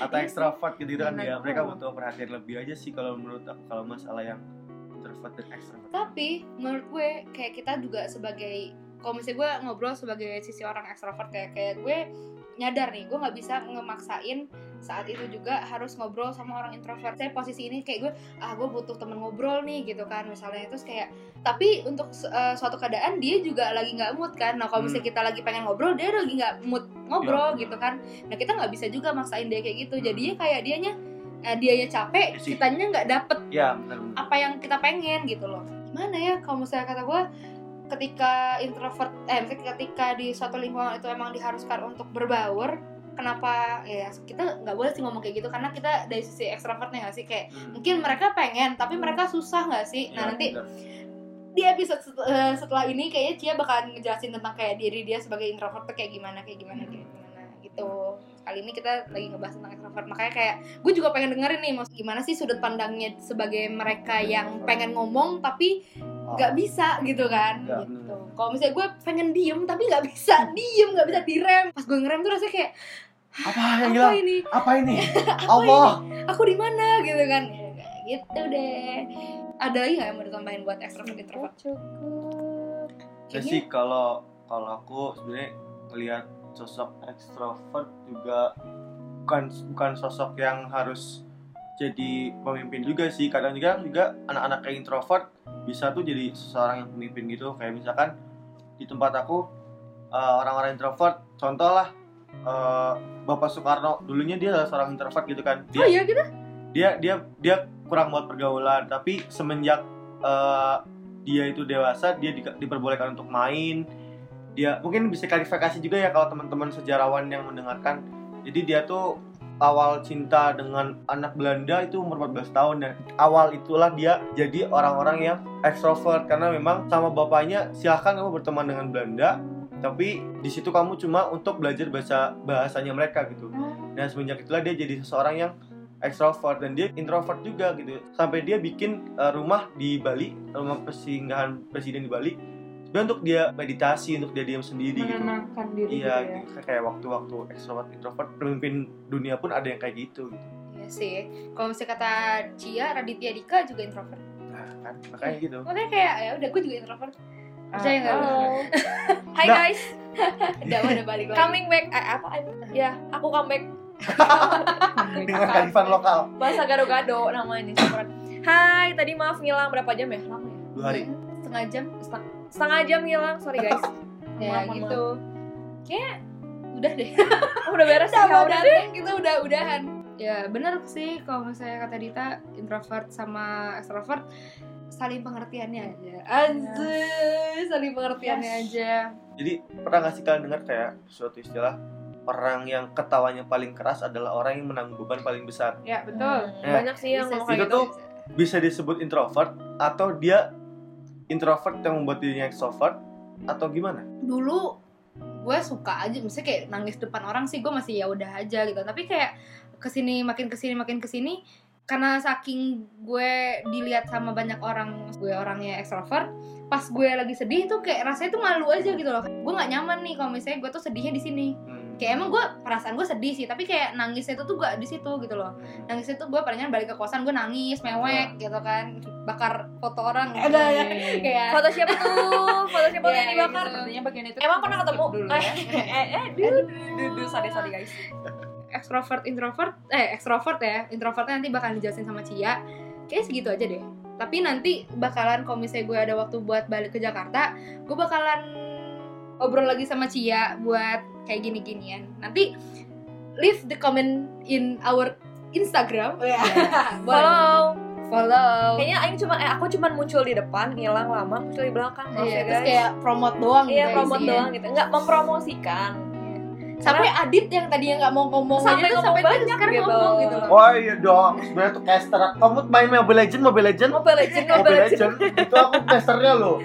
D: atau extrovert gitu kan.
C: Gimana
D: ya mereka butuh perhatian lebih aja sih kalau menurut aku kalau masalah yang introvert dan extrovert.
A: Tapi menurut gue kayak kita juga sebagai kalau misalnya gue ngobrol sebagai sisi orang ekstrovert kayak kayak gue nyadar nih gue nggak bisa ngemaksain saat itu juga harus ngobrol sama orang introvert. Saya posisi ini kayak gue ah gue butuh temen ngobrol nih gitu kan misalnya. Terus kayak tapi untuk uh, suatu keadaan dia juga lagi nggak mood kan. Nah kalau misalnya kita lagi pengen ngobrol dia lagi nggak mood ngobrol
D: Iya,
A: gitu kan. Nah kita nggak bisa juga maksain dia kayak gitu. Jadinya kayak dianya eh, dianya capek
D: Iya
A: kitanya nggak dapet
D: ya benar
A: apa yang kita pengen gitu loh. Gimana ya kalau misalnya kata gue ketika introvert eh ketika di suatu lingkungan itu emang diharuskan untuk berbaur kenapa ya kita nggak boleh sih ngomong kayak gitu karena kita dari sisi extrovertnya nggak sih kayak
D: Hmm.
A: mungkin mereka pengen tapi mereka susah nggak sih nah
D: Ya,
A: nanti
D: benar.
A: di episode eh, setelah ini kayaknya Cia bakalan ngejelasin tentang kayak diri dia sebagai introvert kayak gimana kayak gimana kayak gimana gitu kali ini kita lagi ngebahas tentang introvert makanya kayak gue juga pengen dengerin nih mas gimana sih sudut pandangnya sebagai mereka yang pengen ngomong tapi. Nggak bisa gitu kan.
D: Ya,
A: gitu. Kalau misalnya gue pengen diem tapi nggak bisa diem nggak bisa direm. Pas gue ngerem tuh rasanya kayak
D: apa yang
A: apa ini?
D: Apa ini? Allah.
A: Aku di mana? Gitu kan. Ya, kayak gitu deh. Ada lagi nggak yang mau ditambahin buat extrovert introvert?
C: Cukup.
D: Ya sih kalau kalau aku sebenarnya ngelihat sosok ekstrovert juga bukan bukan sosok yang harus jadi pemimpin juga sih. Kadang juga juga anak-anak kayak introvert bisa tuh jadi seseorang yang pemimpin gitu. Kayak misalkan di tempat aku eh, orang-orang introvert contoh lah eh, Bapak Soekarno. Dulunya dia adalah seorang introvert gitu kan. Dia
A: oh iya gitu?
D: Dia dia dia kurang buat pergaulan. Tapi semenjak eh, dia itu dewasa dia di- diperbolehkan untuk main. Dia mungkin bisa klarifikasi juga ya kalau teman-teman sejarawan yang mendengarkan. Jadi dia tuh awal cinta dengan anak Belanda itu umur 14 tahun dan awal itulah dia jadi orang-orang yang extrovert karena memang sama bapaknya silahkan kamu berteman dengan Belanda tapi di situ kamu cuma untuk belajar bahasa bahasanya mereka gitu. Dan semenjak itulah dia jadi seseorang yang extrovert dan dia introvert juga gitu. Sampai dia bikin uh, rumah di Bali rumah persinggahan presiden di Bali sebenarnya untuk dia meditasi untuk dia diam sendiri gitu
C: menenangkan diri
D: iya
C: gitu ya.
D: gitu. kayak waktu-waktu extrovert introvert pemimpin dunia pun ada yang kayak gitu gitu
A: Iya sih. Kalau misalnya kata Cia, Raditya Dika juga introvert.
D: nah kan makanya gitu
A: makanya kayak ya udah gue juga introvert percaya nggak?
B: Halo. Hai
D: Nah.
B: guys,
A: udah udah balik lagi
B: coming back. Eh, apa? Ya, aku comeback.
D: dengan kearifan lokal
B: Bahasa gado-gado namanya. Hai, tadi maaf ngilang berapa jam ya? Lama ya?
D: dua hari
A: setengah jam
B: Seteng- setengah jam ngilang, sorry guys.
A: ya
B: Maaf,
A: gitu kayak udah deh
B: Oh, udah beres ya?
A: udah
B: deh.
A: kita udah udahan ya bener sih kalau misalnya kata Dita introvert sama extrovert saling pengertiannya aja Anjay, saling pengertiannya
B: Yes.
A: aja
D: jadi pernah nggak sih kalian dengar kayak suatu istilah orang yang ketawanya paling keras adalah orang yang menanggung beban paling besar
A: ya betul
B: Hmm,
D: Ya.
B: Banyak sih yang
A: Bisa
B: ngomong
A: sih,
B: kayak
D: Itu
B: gitu.
D: tuh bisa disebut introvert atau dia introvert yang membuat dirinya extrovert atau gimana?
A: Dulu gue suka aja misalnya kayak nangis depan orang sih gue masih ya udah aja gitu. Tapi kayak ke sini makin ke sini makin ke sini karena saking gue dilihat sama banyak orang gue orangnya extrovert pas gue lagi sedih tuh kayak rasanya tuh malu aja gitu loh. Gue nggak nyaman nih kalau misalnya gue tuh sedihnya di sini.
D: Hmm.
A: Kayak emang gue perasaan gue sedih sih tapi kayak nangisnya itu tuh gak di situ gitu loh nangisnya tuh gue palingnya balik ke kosan gue nangis mewek gitu kan bakar foto orang ada ya kayak
B: Foto siapa tuh? Foto siapa tuh
A: Iya,
B: yang dibakar?
A: gitu.
C: Bagian itu
B: Emang pernah ketemu?
C: dulu
B: Eh,
C: ya.
B: eh, eh, duh, duh, sorry, sorry guys.
A: extrovert introvert eh extrovert ya introvertnya nanti bakal dijelasin sama Cia kayak segitu aja deh tapi nanti bakalan kalau misalnya gue ada waktu buat balik ke Jakarta gue bakalan ngobrol lagi sama Cia buat kayak gini-ginian nanti leave the comment in our Instagram Boleh.
B: Follow.
A: follow
B: Kayaknya Aing cuma eh aku cuma muncul di depan, ngilang lama, muncul di belakang.
A: Iya,
B: ya
A: terus
B: guys.
A: kayak promote doang
B: Iya,
A: gitu
B: promote
A: isinya.
B: doang gitu. Enggak mempromosikan.
A: Sampai Adit yang tadinya nggak mau ngomong
B: Sampai
A: aja
B: ngomong
A: sampai
B: banyak
A: sekarang
B: gitu.
A: ngomong gitu loh
D: Oh iya dong, sebenarnya tuh caster. Kamu main Mobile Legend, Mobile Legend,
B: Mobile Legends, Mobile.
D: Legend. Itu aku casternya loh.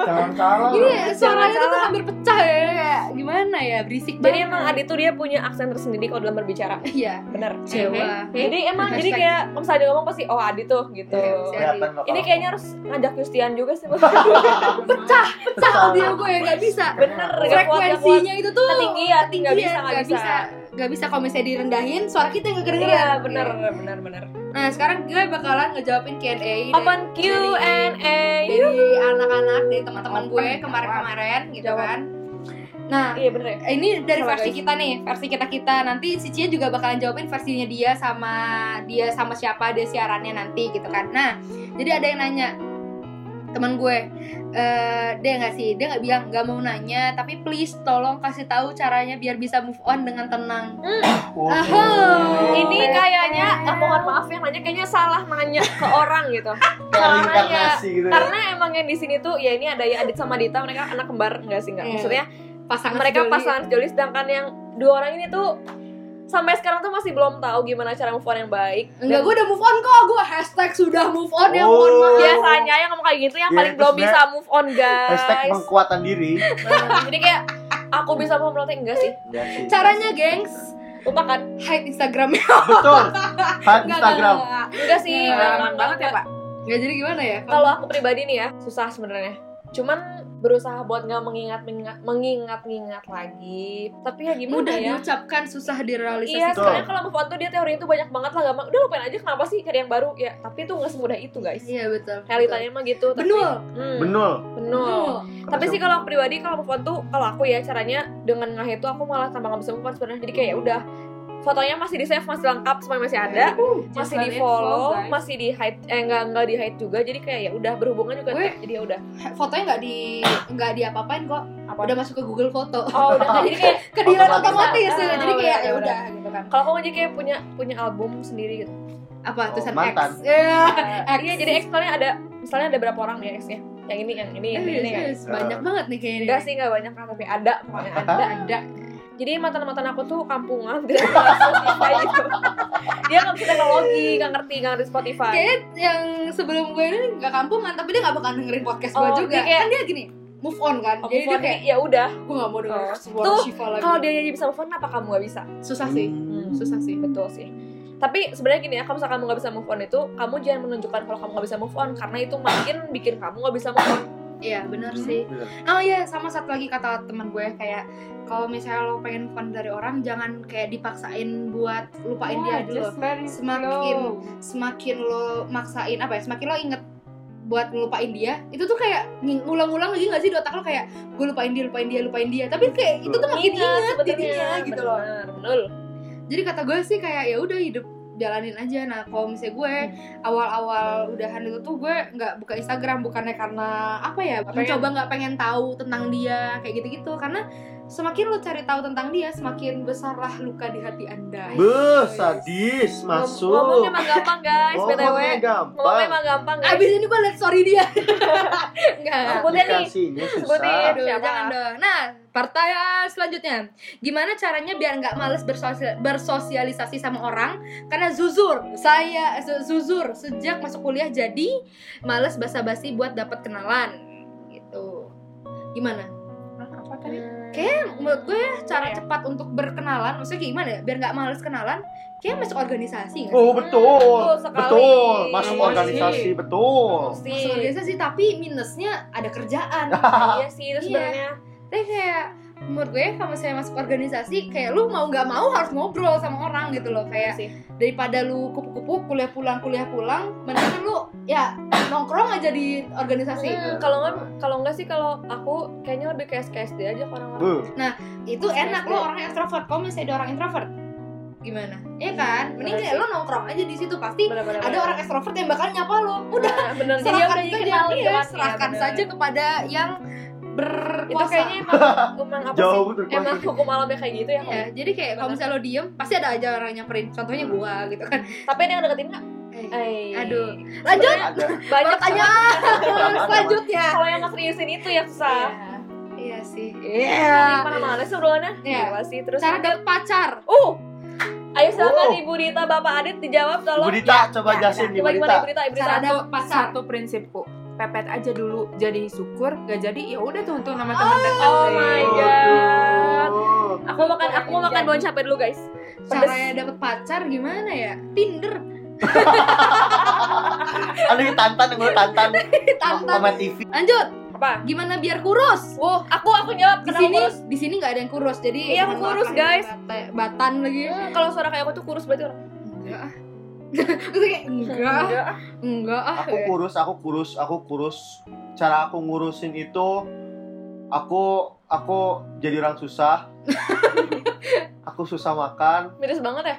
D: Jangan salah.
A: Ini
B: Jangan
A: suaranya tuh hampir pecah ya kayak gimana ya berisik
B: Jadi
A: banget.
B: emang Adit tuh dia punya aksen tersendiri kalau dalam berbicara.
A: iya
B: Bener.
A: Cewa.
B: Jadi emang jadi kayak kalau misalnya dia ngomong pasti oh Adit tuh gitu.
A: Iya,
B: Ini kayaknya harus ngajak Yustian juga sih.
A: pecah pecah audio gue nggak bisa
B: Bener,
A: frekuensinya itu tuh
B: Ketinggian, nggak bisa, nggak
A: nggak
B: bisa.
A: bisa nggak bisa kalau misalnya direndahin suara kita nggak kedengeran
B: Iya, bener, bener, bener.
A: nah sekarang gue bakalan ngejawabin Q&A
B: Open Q&A.
A: dari anak-anak dari teman-teman gue kemarin-kemarin gitu
B: Jawab.
A: kan nah
B: Iya bener ya.
A: ini dari
B: Sama,
A: versi
B: guys.
A: kita nih versi kita kita nanti si Cia juga bakalan jawabin versinya dia sama dia sama siapa dia siarannya nanti gitu kan nah jadi ada yang nanya teman gue eh dia nggak sih dia nggak bilang nggak mau nanya tapi please tolong kasih tahu caranya biar bisa move on dengan tenang
D: Oh.
A: Ahau.
B: Ini kayaknya, eh, mohon maaf yang nanya kayaknya salah nanya ke orang gitu.
D: kayak
B: Salah nanya.
D: reinkarnasi gitu ya.
B: Karena emang yang di sini tuh ya ini ada ya Adit sama Dita mereka anak kembar enggak sih enggak.
A: Iya.
B: Maksudnya
A: pasangan
B: mereka
A: sejoli.
B: pasangan sejoli sedangkan yang dua orang ini tuh sampai sekarang tuh masih belum tahu gimana cara move on yang baik.
A: enggak gue udah move on kok gue hashtag sudah move on ya
D: Oh.
A: mohon maaf
B: biasanya yang ngomong kayak gitu yang
D: Iya,
B: paling
D: terus
B: belum bisa move on guys.
D: Hashtag pengkuatan diri.
B: Nah, jadi kayak aku bisa move on enggak sih?
D: Enggak sih.
A: caranya gengs
B: Lupakan.
A: hide instagramnya
D: Betul. Hide
A: Enggak,
D: Instagram.
A: enggak, enggak.
B: Enggak sih.
A: Nggak,
B: enggak,
C: Pengalaman
B: enggak,
C: banget ya
B: enggak.
C: pak
A: Nggak, jadi gimana ya
B: Kalau aku pribadi nih ya, susah sebenarnya. Cuman berusaha buat nggak mengingat mengingat mengingat mengingat lagi. Tapi ya gimana
A: mudah
B: ya?
A: diucapkan susah
B: Iya,
A: direalisasikan
B: sebenarnya kalau move on tuh dia teorinya tuh banyak banget lah gampang. Udah lupain aja kenapa sih cari yang baru ya. Tapi itu nggak semudah itu guys.
A: iya betul
B: Realitanya mah gitu. tapi-
A: benul
B: Hmm,
D: Benul.
B: benul. Tapi sih kalau aku pribadi kalau move on tuh kalau aku ya caranya dengan ngah itu aku malah tambah nggak bisa move on sebenarnya. Jadi kayak ya udah fotonya masih di save masih lengkap semuanya masih ada. Masih
C: Jangan
B: di follow masih di hide eh nggak nggak di hide juga. Jadi kayak ya udah berhubungan juga
A: Gue-
B: jadi ya udah.
A: Fotonya nggak di nggak diapa-apain kok.
B: Apa?
A: udah masuk ke Google Foto.
B: Oh udah jadi kayak
A: ke delete
D: Otomatis.
A: otomatis
B: Ah,
A: jadi kayak ya
B: udah.
A: gitu kan.
B: Kalau aku jadi kayak punya punya album sendiri gitu.
A: Apa?
D: Oh,
A: tulisan
D: mantan.
A: X. Iya. X.
B: iya jadi X-nya ada misalnya ada berapa orang nih X-nya yang ini yang ini yang
A: Eh,
B: ini kan
A: yes, banyak banget nih kayaknya.
B: Enggak sih enggak banyak kan tapi ada pokoknya ada
A: ada
B: jadi mantan-mantan aku tuh kampungan tidak Spotify gitu. Dia nggak bisa teknologi nggak ngerti nggak ngerti Spotify.
A: Kayaknya yang sebelum gue ini nggak kampungan tapi dia nggak bakal dengerin podcast gue
B: Oh,
A: juga.
B: dia kayak-
A: kan dia gini move on kan?
B: Oh,
A: jadi dia kayak
B: ya udah.
A: Gue nggak mau denger
B: Oh.
A: suara
B: Tuh,
A: Shiva lagi.
B: kalau dia jadi bisa move on kenapa kamu nggak bisa?
A: Susah sih.
D: Hmm.
A: susah sih.
B: Betul sih. Tapi sebenarnya gini ya kalau misalkan kamu nggak bisa move on itu kamu jangan menunjukkan kalau kamu nggak bisa move on. Karena itu makin bikin kamu nggak bisa move on
A: iya benar
D: Hmm,
A: sih
D: bener.
A: Oh iya, sama satu lagi kata teman gue kayak kalau misalnya lo pengen on dari orang jangan kayak dipaksain buat lupain dia dulu.
C: it
A: Semakin
C: flow.
A: semakin lo maksain apa ya? Semakin lo inget buat ngelupain dia itu tuh kayak ng- ngulang-ngulang lagi gak sih di otak lo kayak gue lupain dia lupain dia lupain dia tapi kayak itu tuh makin ingat jadinya gitu loh
B: Bener, betul.
A: jadi kata gue sih kayak ya udah hidup jalanin aja nah kalau misalnya gue awal-awal udahan itu tuh gue nggak buka Instagram bukannya karena apa ya
B: Nggak
A: mencoba nggak pengen tahu tentang dia kayak gitu-gitu karena semakin lo cari tahu tentang dia semakin besarlah luka di hati anda
D: Be, sadis masuk.
B: Ngomongnya emang gampang guys, btw.
D: Gampang.
B: emang gampang guys.
A: abis ini gue liat story dia nggak
B: Sebutin nih. Sebutin.
A: Aduh,
B: Siapa?
A: jangan dong. Nah, pertanyaan selanjutnya. Gimana caranya biar nggak males bersosial- bersosialisasi sama orang? Karena zuzur. Saya zu- zuzur sejak masuk kuliah jadi males basa-basi buat dapat kenalan. Gitu. Gimana?
C: Apa tadi
A: Kayak menurut gue ya, cara
B: Iya.
A: cepat untuk berkenalan, maksudnya kayak gimana ya? Biar nggak males kenalan, kayak masuk organisasi nggak sih?
D: Oh betul,
B: Betul sekali.
D: betul, masuk
B: Emosi.
D: organisasi betul.
A: Masuk organisasi tapi minusnya ada kerjaan.
B: Iya sih itu
A: Iya. Tapi kayak menurut gue kalau saya masuk organisasi kayak lu mau nggak mau harus ngobrol sama orang gitu loh. Kayak
B: sih.
A: daripada lu kupu-kupu kuliah pulang kuliah pulang mendingan lu ya nongkrong aja di organisasi.
B: Hmm, kalau nggak kalau nggak sih kalau aku kayaknya lebih kayak SKSD aja ke orang-orang.
D: Be,
A: itu enak lu orang extrovert kalau misalnya ada orang introvert gimana? Iya kan? Mending
B: Bener
A: kayak
B: sih.
A: lu nongkrong aja di situ. Pasti ada orang extrovert yang bakal nyapa lu. Udah
B: Nah, bener. Jadi
A: serahkan
B: udah dikenal
A: iya.
B: Iya,
A: serahkan
B: bener.
A: saja kepada yang berkuasa
B: Itu kayaknya emang emang apa
D: Jauh
B: sih?
D: berkuasa.
B: Emang hukum alamnya kayak gitu ya.
A: Iya, jadi kayak kalau misalnya lo diem pasti ada aja orang nyamperin contohnya gua gitu kan
B: Tapi ada yang deketin nggak?
A: Eh,
B: Eh,
A: aduh lanjut
B: banyak
A: pertanyaan
D: Ada,
A: selanjutnya
B: Kalau yang ngeseriusin itu ya susah.
A: iya sih
B: Iya. Mana mana sih obrolannya?
A: Iya.
B: Gila sih terus.
A: cara dapet pacar
B: Uh. Ayo silakan
D: Oh.
B: Ibu Dita, Bapak Adit dijawab tolong.
D: Ibu Dita,
A: Ya,
D: coba
A: ya,
D: jelasin
B: Coba
D: Ibu
B: gimana
D: Dita.
B: Ibu Dita? Ibu Dita.
A: cara
C: satu,
A: dapet pacar
C: satu prinsipku pepet aja dulu jadi syukur gak jadi ya udah tuh untuk nama teman dekat
B: Oh my god.
D: Aduh.
B: Aku mau makan aku mau makan bon capek dulu guys. Pedes.
A: caranya dapet pacar gimana ya Tinder
D: Ada yang tantan yang gue tantan.
A: Tantan.
D: Sama TV.
A: lanjut
B: Apa?
A: gimana biar kurus
B: Wow, aku aku jawab
A: di sini
B: kurus?
A: di sini nggak ada yang kurus jadi
B: Iya, aku
A: maaf
B: kurus, guys.
A: bata- batan lagi
B: Hmm, kalau suara kayak aku tuh kurus berarti orang.
A: enggak. Terus kayak enggak
B: Enggak.
A: enggak ah
D: Aku kurus, aku kurus, aku kurus. Cara aku ngurusin itu aku aku jadi orang susah. aku susah makan.
B: Miris banget ya?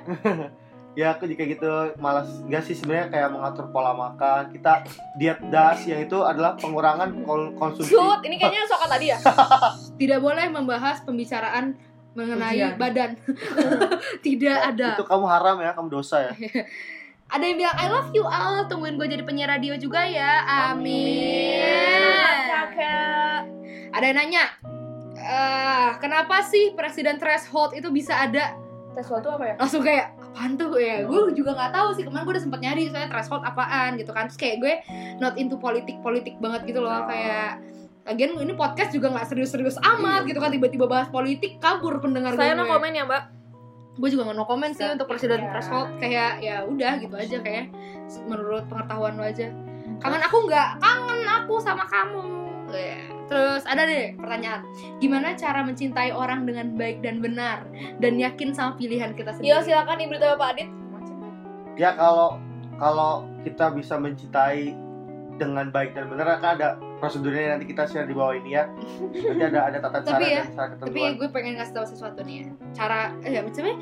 D: Ya aku jika gitu malas enggak sih sebenarnya kayak mengatur pola makan. Kita diet das yang itu adalah pengurangan kol- konsumsi.
B: Shoot, ini kayaknya soal tadi ya.
A: tidak boleh membahas pembicaraan mengenai
C: Ujian.
A: badan tidak ada
D: Itu kamu haram ya, kamu dosa ya.
A: Ada yang bilang I love you all. Tungguin gue jadi penyiar radio juga ya. Amin.
B: Kakak.
A: ada yang nanya eh kenapa sih presiden threshold itu bisa ada?
B: Tes suatu apa ya?
A: langsung kayak apaan tuh? Ya gue juga nggak tahu sih. Kemarin gue udah sempet nyari soalnya threshold apaan gitu kan. Terus kayak gue not into politik politik banget gitu loh.
D: Oh.
A: kayak lagian ini podcast juga nggak serius-serius amat gitu kan. Tiba-tiba bahas politik kabur pendengar
B: Saya
A: gue.
B: no komen ya, Mbak.
A: Gue juga nggak no comment sih untuk presiden
C: Iya.
A: threshold. Kayak ya udah gitu aja kayak menurut pengetahuan lo aja. Kangen aku nggak? Kangen aku sama kamu. Ya. terus ada deh pertanyaan. Gimana cara mencintai orang dengan baik dan benar dan yakin sama pilihan kita sendiri?
B: Yo, silakan Ibu Dita Bapak Adit.
D: Ya kalau kalau kita bisa mencintai dengan baik dan benar kan ada prosedurnya nanti kita share di bawah ini ya. Nanti ada ada tata cara
A: Tapi ya,
D: dan cara
A: tapi
D: ketentuan.
A: gue pengen ngasih tahu sesuatu nih ya. Cara eh, ya maksudnya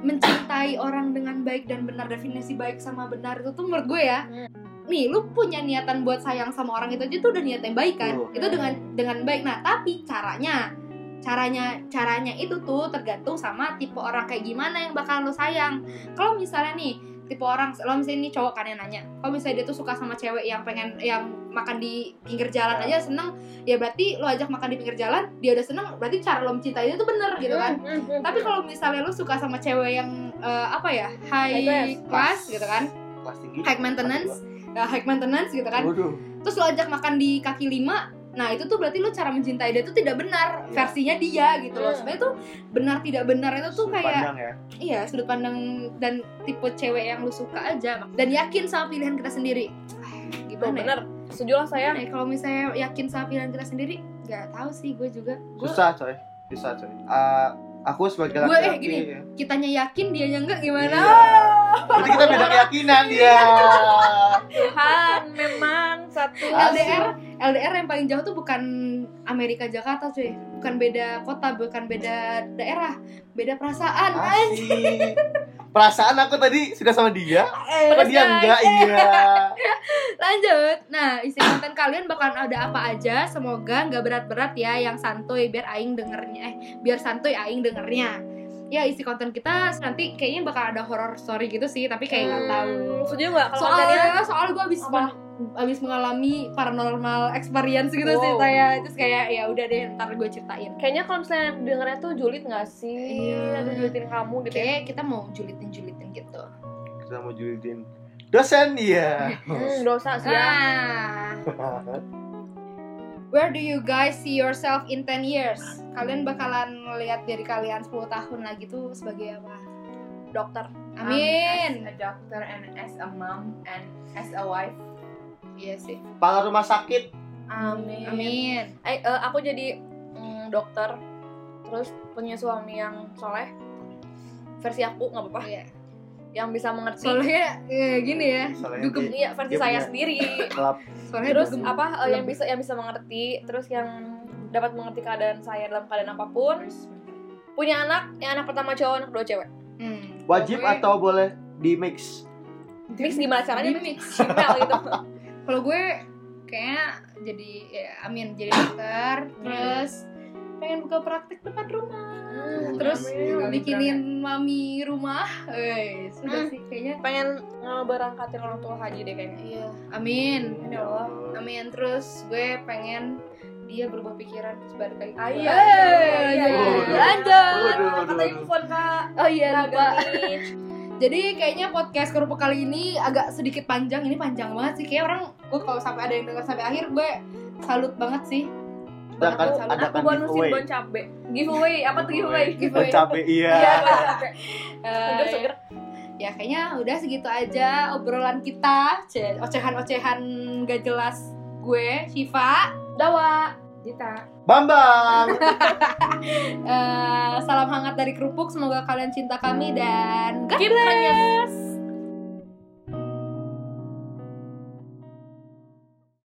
A: mencintai orang dengan baik dan benar definisi baik sama benar itu tuh menurut gue ya. Nih lu punya niatan buat sayang sama orang itu aja tuh udah niat yang baik kan?
D: Betul.
A: itu dengan dengan baik. Nah tapi caranya caranya caranya itu tuh tergantung sama tipe orang kayak gimana yang bakal lu sayang. Kalau misalnya nih tipe orang. Kalau misalnya ini cowok kan yang nanya kalau misalnya dia tuh suka sama cewek yang pengen yang makan di pinggir jalan aja seneng? Ya berarti lo ajak makan di pinggir jalan dia udah seneng berarti cara lo mencintai dia tuh bener gitu kan.
B: Hmm,
A: tapi kalau misalnya lo suka sama cewek yang eh, apa ya high
B: High
A: class. gitu kan?
D: Tinggi.
A: high maintenance. Eh, high maintenance gitu kan.
D: Waduh.
A: terus lo ajak makan di kaki lima nah itu tuh berarti lo cara mencintai dia tuh tidak benar
D: Iya.
A: versinya dia gitu loh
B: Hmm.
A: sebenarnya tuh benar tidak benar itu tuh
D: Sudut
A: kayak
D: pandang ya.
A: iya sudut pandang dan tipe cewek yang lo suka aja dan yakin sama pilihan kita sendiri
B: Tuh,
A: gimana ya?
B: bener. Setuju lah saya.
A: Gimana ya? kalau misalnya yakin sama pilihan kita sendiri nggak tahu sih gue juga gue
D: Susah coy. Susah coy. Ah, aku sebagai
A: Gue, eh,
D: laki-laki
A: gini.
D: ya.
A: kitanya yakin dianya enggak gimana
D: Iya. Berarti kita beda keyakinan ya.
B: Tuhan memang satu.
A: LDR LDR yang paling jauh tuh bukan Amerika Jakarta cuy. Bukan beda kota bukan beda daerah beda perasaan
D: Asik. Perasaan aku tadi sudah sama dia,
A: Eh,
D: apa dia enggak? Iya.
A: lanjut. Nah isi konten kalian bakalan ada apa aja? Semoga nggak berat-berat ya yang santuy biar aing dengernya. Eh biar santuy aing dengernya. Ya isi konten kita nanti kayaknya bakal ada horror story gitu sih tapi kayak nggak tahu.
B: Hmm, setuju nggak? Kalau kontennya
A: soalnya soalnya gue abis
B: Apa?
A: Abis mengalami paranormal experience gitu sih
B: Wow.
A: saya terus kayak ya udah deh ntar gue ceritain.
B: Kayaknya kalau misalnya dengarnya tuh julid nggak sih?
A: Iya.
B: ada julitin kamu gitu ya?
A: Kayak kita mau julitin julitin gitu.
D: Kita mau julitin dosen iya.
B: hmm, dosa sih ya.
A: Ah. Where do you guys see yourself in 10 years? Kalian bakalan ngelihat dari kalian 10 tahun lagi tuh sebagai apa?
B: Dokter.
A: Amin.
C: Um, as a doctor and as a mom and as a wife.
A: Iya sih.
D: Kepala rumah sakit.
B: amin.
A: Amin.
B: Eh eh, aku jadi mm, dokter. Terus punya suami yang soleh. Versi aku nggak apa-apa.
A: Iya.
B: yang bisa mengerti.
A: Soalnya ya, gini ya. Dugem.
B: iya versi
D: Dia
B: saya sendiri. terus
A: dugem.
B: apa eh, yang bisa yang bisa mengerti. Terus yang dapat mengerti keadaan saya dalam keadaan apa pun. Punya anak yang anak pertama cowok anak kedua cewek.
A: Hmm.
D: Wajib
A: gue-
D: atau boleh di mix?
B: mix gimana caranya?
A: Di mix.
B: Gitu
A: kalau gue kayaknya jadi ya, amin jadi dokter terus pengen buka praktek depan rumah
B: Hmm,
A: terus
B: amin.
A: bikinin mami rumah eh sudah
B: Hmm.
A: sih kayaknya
B: pengen ngeberangkatin orang tua haji deh kayaknya
A: iya amin
B: ya Allah
A: amin terus gue pengen dia berubah pikiran terus balik lagi
B: Ah, iya, iya, iya,
A: iya,
B: iya.
A: iya. lanjut
D: Waduh, waduh,
B: katanya
D: waduh.
B: move on kak
A: oh iya
B: Kak
A: lupa
B: Gani.
A: Jadi kayaknya podcast kerupuk kali ini agak sedikit panjang. Ini panjang banget sih. Kayak orang gue kalau sampai ada yang dengar sampai akhir gue salut banget sih.
D: Ada kan
A: Aku-
D: ada kan giveaway.
B: bon cabe. Giveaway. Apa tuh giveaway?
A: Giveaway.
D: Cabe iya.
B: iya bon cabe
A: Eh,
B: seger seger.
A: ya kayaknya udah segitu aja obrolan kita. Ce- ocehan-ocehan gak jelas gue Shiva
B: dawa
C: Dita.
D: Bambang.
A: Eh, salam hangat dari kerupuk semoga kalian cinta kami dan God bless.